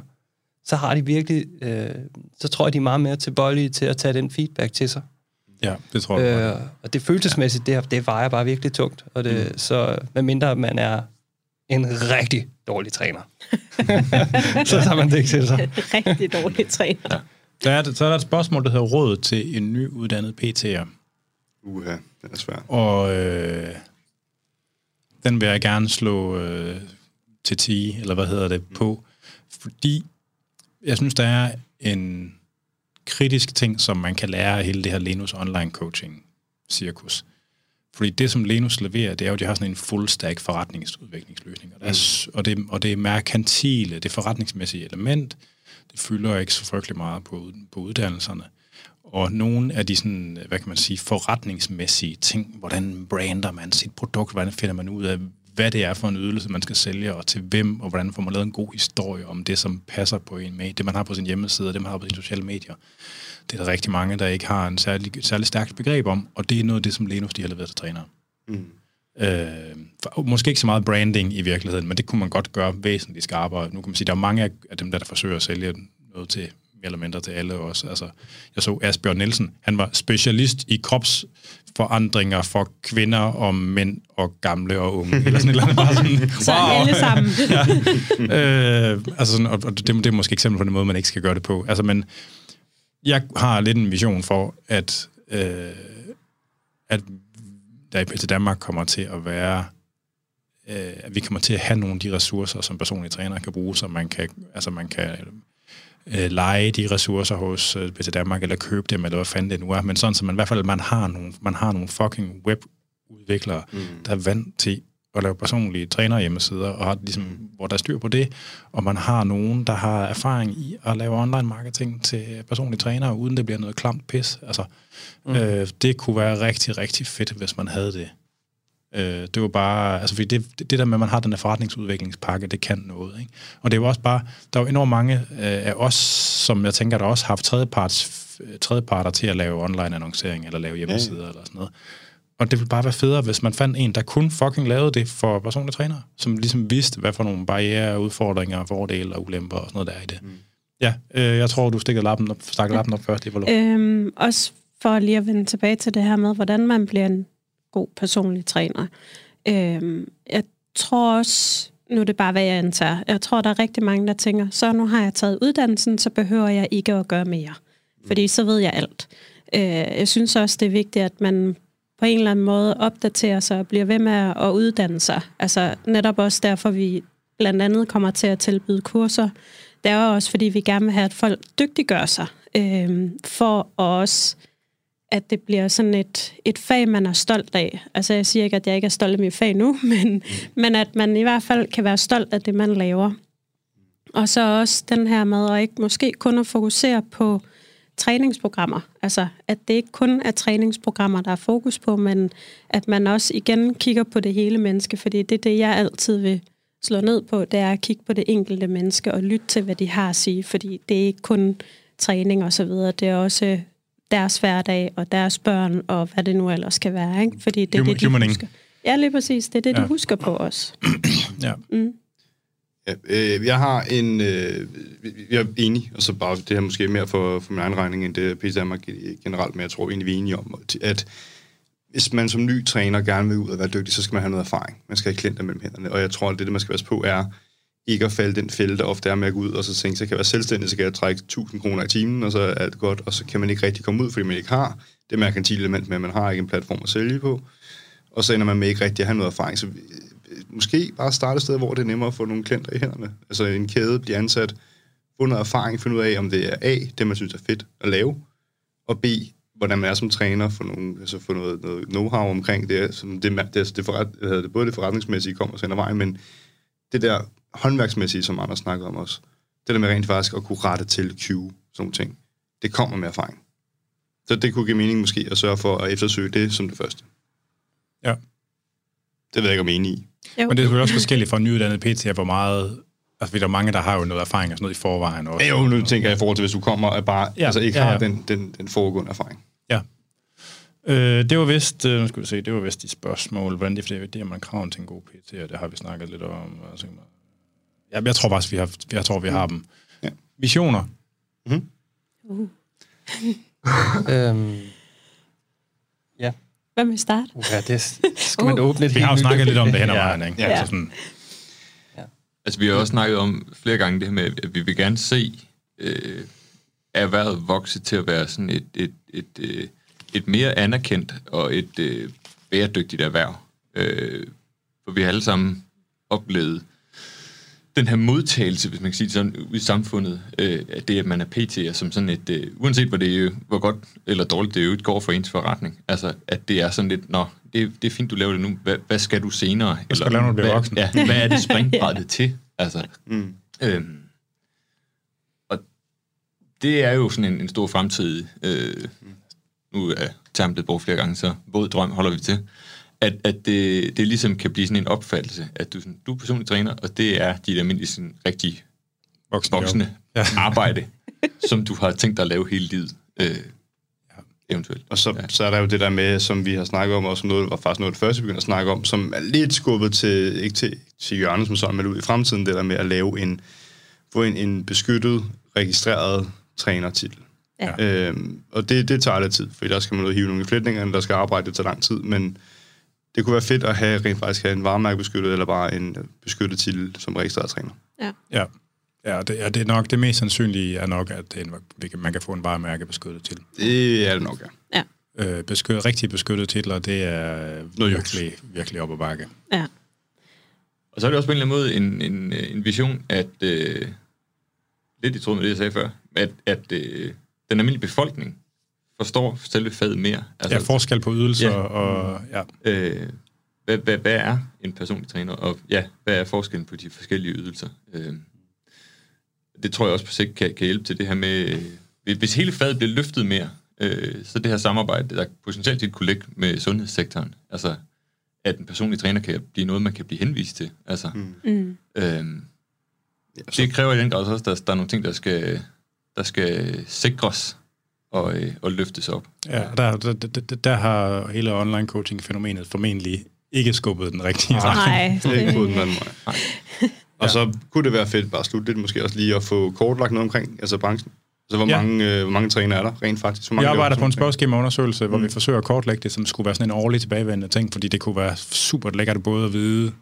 så har de virkelig, øh, så tror jeg, de er meget mere tilbøjelige til at tage den feedback til sig. Ja, det tror jeg. Øh, og det følelsesmæssigt, det, det vejer bare virkelig tungt. Og det, mm. Så medmindre man er en rigtig dårlig træner, så tager man det ikke til sig. Rigtig dårlig træner. Der er, så er der et spørgsmål, der hedder råd til en nyuddannet PT'er. Uha, det er svært. Og øh, den vil jeg gerne slå øh, til 10, eller hvad hedder det, på. Fordi jeg synes, der er en kritisk ting, som man kan lære af hele det her Lenus online coaching cirkus. Fordi det, som Lenus leverer, det er jo, at de har sådan en full stack forretningsudviklingsløsning. Og, der er, og, det, og det er merkantile, det forretningsmæssige element, det fylder ikke så frygtelig meget på, på uddannelserne. Og nogle af de sådan, hvad kan man sige, forretningsmæssige ting, hvordan brander man sit produkt, hvordan finder man ud af, hvad det er for en ydelse, man skal sælge, og til hvem, og hvordan får man lavet en god historie om det, som passer på en med, det man har på sin hjemmeside, og det man har på sine sociale medier. Det er der rigtig mange, der ikke har en særlig, særlig stærkt begreb om, og det er noget af det, som Lenus de har leveret til trænere. Mm. Øh, for, måske ikke så meget branding i virkeligheden, men det kunne man godt gøre væsentligt skarpere. Nu kan man sige, der er mange af dem, der, der forsøger at sælge noget til mere eller mindre til alle også. Altså, jeg så Asbjørn Nielsen, han var specialist i kropsforandringer for kvinder og mænd og gamle og unge. Eller sådan et eller andet. Bare sådan, wow. Så alle sammen. ja. øh, altså sådan, og det, det er måske eksempel på den måde, man ikke skal gøre det på. Altså, men jeg har lidt en vision for, at, øh, at der i PT Danmark kommer til at være øh, at vi kommer til at have nogle af de ressourcer, som personlige træner kan bruge, så man kan, altså man kan øh, lege de ressourcer hos øh, PT Danmark, eller købe dem, eller hvad fanden det nu er, men sådan, så man i hvert fald man har nogle, man har nogle fucking webudviklere, mm. der er vant til at lave personlige træner hjemmesider, og har, ligesom, hvor der er styr på det, og man har nogen, der har erfaring i at lave online marketing til personlige trænere, uden det bliver noget klamt pis. Altså, mm. øh, det kunne være rigtig, rigtig fedt, hvis man havde det. Øh, det var bare, altså fordi det, det, der med, at man har den her forretningsudviklingspakke, det kan noget. Ikke? Og det er jo også bare, der er jo enormt mange øh, af os, som jeg tænker, der også har haft tredjeparts, tredjeparter til at lave online annoncering, eller lave hjemmesider, ja. eller sådan noget. Og det ville bare være federe, hvis man fandt en, der kun fucking lavede det for personlige trænere, som ligesom vidste, hvad for nogle barriere, udfordringer, fordele og ulemper og sådan noget der er i det. Mm. Ja, øh, jeg tror, du stikker lappen op, stikker lappen op først, Eva øhm, Også for lige at vende tilbage til det her med, hvordan man bliver en god personlig træner. Øhm, jeg tror også, nu er det bare, hvad jeg antager, jeg tror, der er rigtig mange, der tænker, så nu har jeg taget uddannelsen, så behøver jeg ikke at gøre mere. Fordi så ved jeg alt. Øh, jeg synes også, det er vigtigt, at man på en eller anden måde opdaterer sig og bliver ved med at uddanne sig. Altså netop også derfor, vi blandt andet kommer til at tilbyde kurser. Det er også, fordi vi gerne vil have, at folk dygtiggør sig, øh, for også at det bliver sådan et, et fag, man er stolt af. Altså jeg siger ikke, at jeg ikke er stolt af mit fag nu, men, men at man i hvert fald kan være stolt af det, man laver. Og så også den her med at ikke måske kun at fokusere på træningsprogrammer. Altså, at det ikke kun er træningsprogrammer, der er fokus på, men at man også igen kigger på det hele menneske, fordi det er det, jeg altid vil slå ned på, det er at kigge på det enkelte menneske og lytte til, hvad de har at sige, fordi det er ikke kun træning og så videre, det er også deres hverdag og deres børn og hvad det nu ellers skal være, ikke? Fordi det er det, de humaning. husker. Ja, lige præcis. Det er det, ja. de husker på os. ja. Mm. Ja, øh, jeg har en... Øh, jeg er enig, og så bare det her måske mere for, for min egen regning, end det PC Danmark generelt, men jeg tror egentlig, vi er enige om, at hvis man som ny træner gerne vil ud og være dygtig, så skal man have noget erfaring. Man skal have klienter mellem hænderne, og jeg tror, at det, det man skal være på, er ikke at falde den fælde, der ofte er med at gå ud og så tænke, så kan jeg være selvstændig, så kan jeg trække 1000 kroner i timen, og så er alt godt, og så kan man ikke rigtig komme ud, fordi man ikke har det merkantile element med, at man har ikke en platform at sælge på, og så ender man med ikke rigtig at have noget erfaring. Så måske bare starte et sted, hvor det er nemmere at få nogle klienter i hænderne. Altså en kæde bliver ansat, få noget erfaring, finde ud af, om det er A, det man synes er fedt at lave, og B, hvordan man er som træner, få, nogle, altså få noget, noget know-how omkring det, som det, det, det, det, forret, det, både det forretningsmæssige kommer senere vej, men det der håndværksmæssige, som andre snakkede om også, det der med rent faktisk at kunne rette til Q, sådan nogle ting, det kommer med erfaring. Så det kunne give mening måske at sørge for at eftersøge det som det første. Ja. Det ved jeg ikke, om jeg er enig i. Jo. Men det er selvfølgelig også forskelligt for nyuddannet PT, hvor meget... Altså, der er mange, der har jo noget erfaring og sådan noget i forvejen. Også. Jo, nu tænker jeg i forhold til, hvis du kommer og bare ja, altså, ikke ja, ja. har den, den, den foregående erfaring. Ja. Øh, det var vist, øh, nu skal vi se, det var vist de spørgsmål, hvordan det, det er man kraven til en god PT, og det har vi snakket lidt om. Altså, ja, jeg tror faktisk, vi har, jeg tror, vi har dem. Ja. Visioner. Mm-hmm. Uh. øhm. Hvem vil starte? Ja, det skal man uh. åbne Vi har jo snakket lidt om det hen ad vejen, ikke? Ja. Altså, sådan. Ja. altså, vi har også snakket om flere gange det her med, at vi vil gerne se øh, erhvervet vokse til at være sådan et, et, et, et, øh, et mere anerkendt og et øh, bæredygtigt erhverv. Øh, for vi har alle sammen oplevet den her modtagelse, hvis man kan sige det sådan, i samfundet, øh, at det, at man er PT'er som sådan et, øh, uanset hvor, det, hvor godt eller dårligt det jo går for ens forretning, altså at det er sådan lidt, nå, det, det er fint, du laver det nu, hvad, hvad skal du senere? Hvad skal eller, lave, når du bliver voksen? Ja, hvad er det springbrættet ja. til? Altså, mm. øhm, og det er jo sådan en, en stor fremtid, øh, nu er termen blevet brugt flere gange, så våd drøm holder vi til at, at det, det ligesom kan blive sådan en opfattelse, at du, sådan, du er personlig træner, og det er dit almindelige sådan, rigtig voksne, voksne ja. arbejde, som du har tænkt dig at lave hele livet. Øh, ja. eventuelt. Og så, Ja. så er der jo det der med, som vi har snakket om, og som noget, var faktisk noget det første, vi begyndte at snakke om, som er lidt skubbet til, ikke til, til hjørnet som sådan, men ud i fremtiden, det der med at lave en, få en, en beskyttet, registreret trænertitel. Ja. Øhm, og det, det tager lidt tid, for der skal man ud og hive nogle flætninger, der skal arbejde, det tager lang tid, men det kunne være fedt at have rent faktisk have en varemærkebeskyttet, eller bare en beskyttet titel som registreret træner. Ja. Ja, det, ja, det er nok det mest sandsynlige er nok, at det er en, man kan få en varemærke beskyttet til. Det er det nok, ja. Øh, beskyt, rigtig beskyttede titler, det er Noget virkelig, virkelig op ad bakke. Ja. Og så er det også på en eller anden måde en, en, en vision, at, øh, lidt i tråd med det, jeg sagde før, at, at øh, den almindelige befolkning forstår selve faget mere. Altså, ja, forskel på ydelser Ja. og... Ja. øh, hvad, hvad, hvad er en personlig træner, og ja, hvad er forskellen på de forskellige ydelser? Øh, det tror jeg også på sigt kan, kan hjælpe til det her med, hvis- hele faget bliver løftet mere, øh, så det her samarbejde, der potentielt set kunne ligge med sundhedssektoren, altså at en personlig træner kan blive noget, man kan blive henvist til. Altså, Mm. Mm. øh, Ja, så, det kræver i den grad også, at der, der er nogle ting, der skal, der skal sikres og, øh, og løftes op. Ja, der, der, der, der, har hele online coaching-fænomenet formentlig ikke skubbet den rigtige Nej. retning. Nej, det er ikke den vej. Og så kunne det være fedt bare at slutte lidt, måske også lige at få kortlagt noget omkring altså branchen. Altså, hvor, Ja. mange, øh, hvor mange trænere er der rent faktisk? Hvor mange arbejder laver på en spørgeskemaundersøgelse, hvor Mm. vi forsøger at kortlægge det, som skulle være sådan en årlig tilbagevendende ting, fordi det kunne være super lækkert både at vide,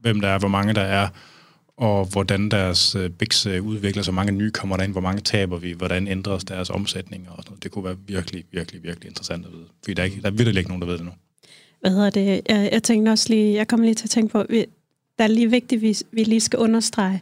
hvem der er, hvor mange der er, og hvordan deres øh, bigs øh, udvikler sig, hvor mange nye kommer der ind, hvor mange taber vi, hvordan ændres deres omsætning og sådan noget. Det kunne være virkelig, virkelig, virkelig interessant at vide. Fordi der er, ikke, der er virkelig ikke nogen, der ved det nu. hvad hedder det? Jeg, jeg tænkte også lige, jeg kom lige til at tænke på, vi, der er lige vigtigt, vi, vi lige skal understrege,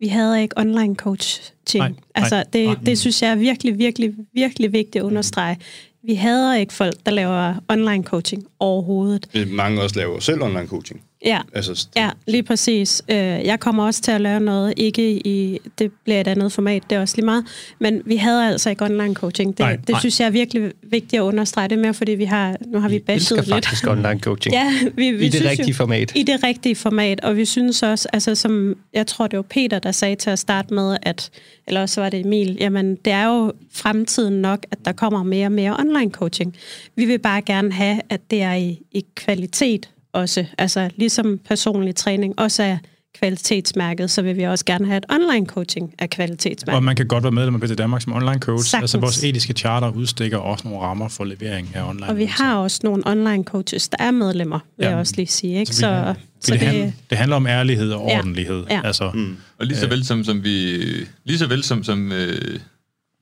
vi havde ikke online coaching. Nej, nej, altså, det, nej. det synes jeg er virkelig, virkelig, virkelig vigtigt at understrege. Vi havde ikke folk, der laver online coaching overhovedet. ting. Mange også laver selv online coaching. Ja, Altså, Ja, lige præcis. Øh, Jeg kommer også til at lave noget, ikke i, det bliver et andet format, det er også lige meget, men vi havde altså ikke online coaching. Det, Nej, det nej. synes jeg er virkelig vigtigt at understrege det mere, fordi vi har, nu har vi Vi bashed lidt. faktisk online coaching. Ja, vi, vi I det rigtige jo, format. I det rigtige format, og vi synes også, altså som, jeg tror det var Peter, der sagde til at starte med, at, eller også var det Emil, jamen det er jo fremtiden nok, at der kommer mere og mere online coaching. Vi vil bare gerne have, at det er i, i kvalitet også, altså ligesom personlig træning også er kvalitetsmærket, så vil vi også gerne have, at online coaching er kvalitetsmærket. Og man kan godt være medlem af BT Danmark som online coach. Sagtens. Altså vores etiske charter udstikker også nogle rammer for levering af online Og vi har også nogle online coaches, der er medlemmer, vil Ja. jeg også lige sige. Ikke? Så, Så, så, det, det, handler, det handler om ærlighed og Ja. ordentlighed. Ja. Altså, Mm. Og lige så vel som, som vi, lige så vel som, som, øh,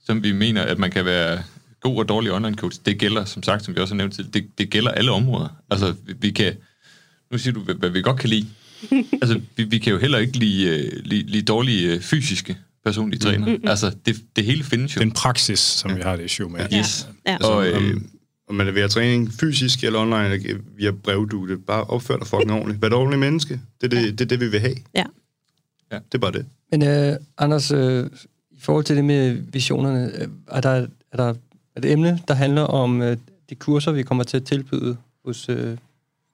som vi mener, at man kan være god og dårlig online coach, det gælder, som sagt, som vi også har nævnt til, det, det gælder alle områder. Altså, vi, vi kan, nu siger du, hvad, vi godt kan lide. altså, vi, vi kan jo heller ikke lide, øh, lide, lide dårlige øh, fysiske personlige træner. Mm. Altså, det, det hele findes jo. den praksis, som vi har det show med. Ja. Yes. Ja. Altså, Og, øh, om, om man leverer træning fysisk eller online, eller via brevdue, bare opfør dig fucking ordentligt. Vær et ordentligt menneske. Det er det, det, er det vi vil have. Ja. Det er bare det. Men øh, Anders, øh, i forhold til det med visionerne, øh, er der, er der er det emne, der handler om øh, de kurser, vi kommer til at tilbyde hos... Øh,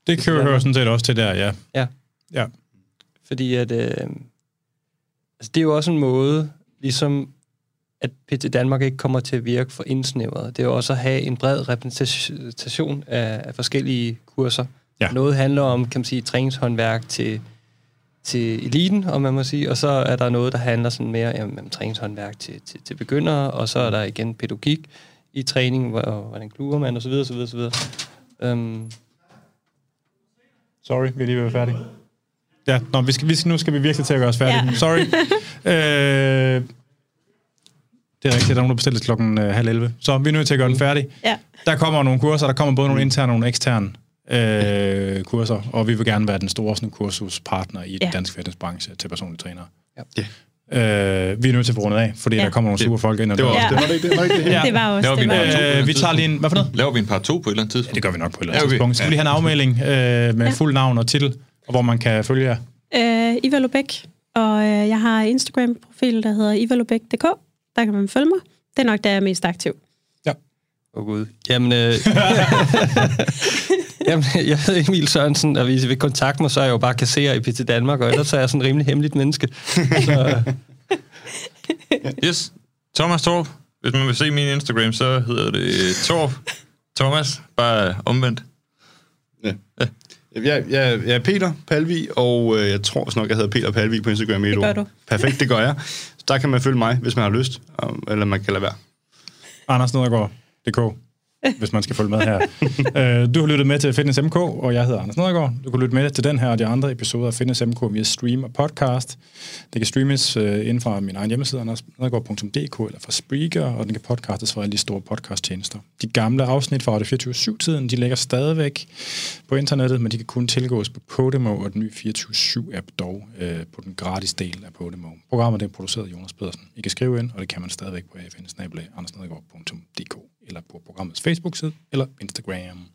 Det kan jo høre sådan set også til der, ja. Ja. Ja. fordi at... Øh, altså det er jo også en måde, ligesom at PT Danmark ikke kommer til at virke for indsnævret. Det er jo også at have en bred repræsentation af, af forskellige kurser. Ja. Noget handler om, kan man sige, træningshåndværk til, til eliten, om man må sige, og så er der noget, der handler sådan mere om, om træningshåndværk til, til, til begyndere, og så er der igen pædagogik i træning, hvor- hvordan kluger man, og så videre, så videre, så videre. Um, Sorry, vi er lige ved at være færdige. Ja, nå, vi skal, vi skal, nu skal vi virkelig til at gøre os færdige. Ja. Sorry. øh, det er rigtigt, der er nogen, der bestiller til klokken øh, halv 11. Så vi er nødt til at gøre den færdig. Ja. Der kommer nogle kurser, der kommer både nogle interne og nogle eksterne øh, kurser, og vi vil gerne være den store sådan, kursuspartner i Ja. den danske fitnessbranche til personlige trænere. Ja. Øh, vi er nødt til at få rundet af, fordi Ja. ja. der kommer nogle super folk ind. Og Det var, Ja. også, det var det ikke det? Var ikke det her? Ja. Det var også Laver vi det. Var. Øh, vi tager lige en... Hvad for noget? Laver vi en par to på et eller andet tidspunkt? Det gør vi nok på et eller Ja, andet okay. tidspunkt. Så skal vi have en afmelding øh, med fuld navn og titel, og hvor man kan følge jer. Øh, Iva Lubæk, og øh, jeg har Instagram-profil, der hedder ivalubæk.dk. Der kan man følge mig. Det er nok der, jeg er mest aktiv. Åh oh, gud. Jamen, øh, jamen, jeg hedder Emil Sørensen, og hvis I vil kontakte mig, så er jeg jo bare kasserer i PT Danmark, og ellers er jeg sådan en rimelig hemmeligt menneske. Så, øh, Yes. Thomas Torp, Hvis man vil se min Instagram, så hedder det Torp Thomas, bare omvendt. Ja. Jeg, jeg, jeg er Peter Palvi, og øh, jeg tror også nok, jeg hedder Peter Palvi på Instagram i et Det gør ord. du. Perfekt, det gør jeg. Så der kan man følge mig, hvis man har lyst, og- eller man kan lade være. Anders Nedergaard, DK, hvis man skal følge med her. Øh, du har lyttet med til Fitness MK, og jeg hedder Anders Nedergaard. Du kan lytte med til den her og de andre episoder af Fitness MK via stream og podcast. Det kan streames øh, inden fra min egen hjemmeside, andersnedergaard.dk eller fra Spreaker, og den kan podcastes fra alle de store podcasttjenester. De gamle afsnit fra Radio 24-7-tiden, de ligger stadigvæk på internettet, men de kan kun tilgås på Podimo og den nye 24-7-app dog øh, på den gratis del af Podimo. Programmet er produceret af Jonas Pedersen. I kan skrive ind, og det kan man stadigvæk på afn eller på programmets Facebook-side eller Instagram.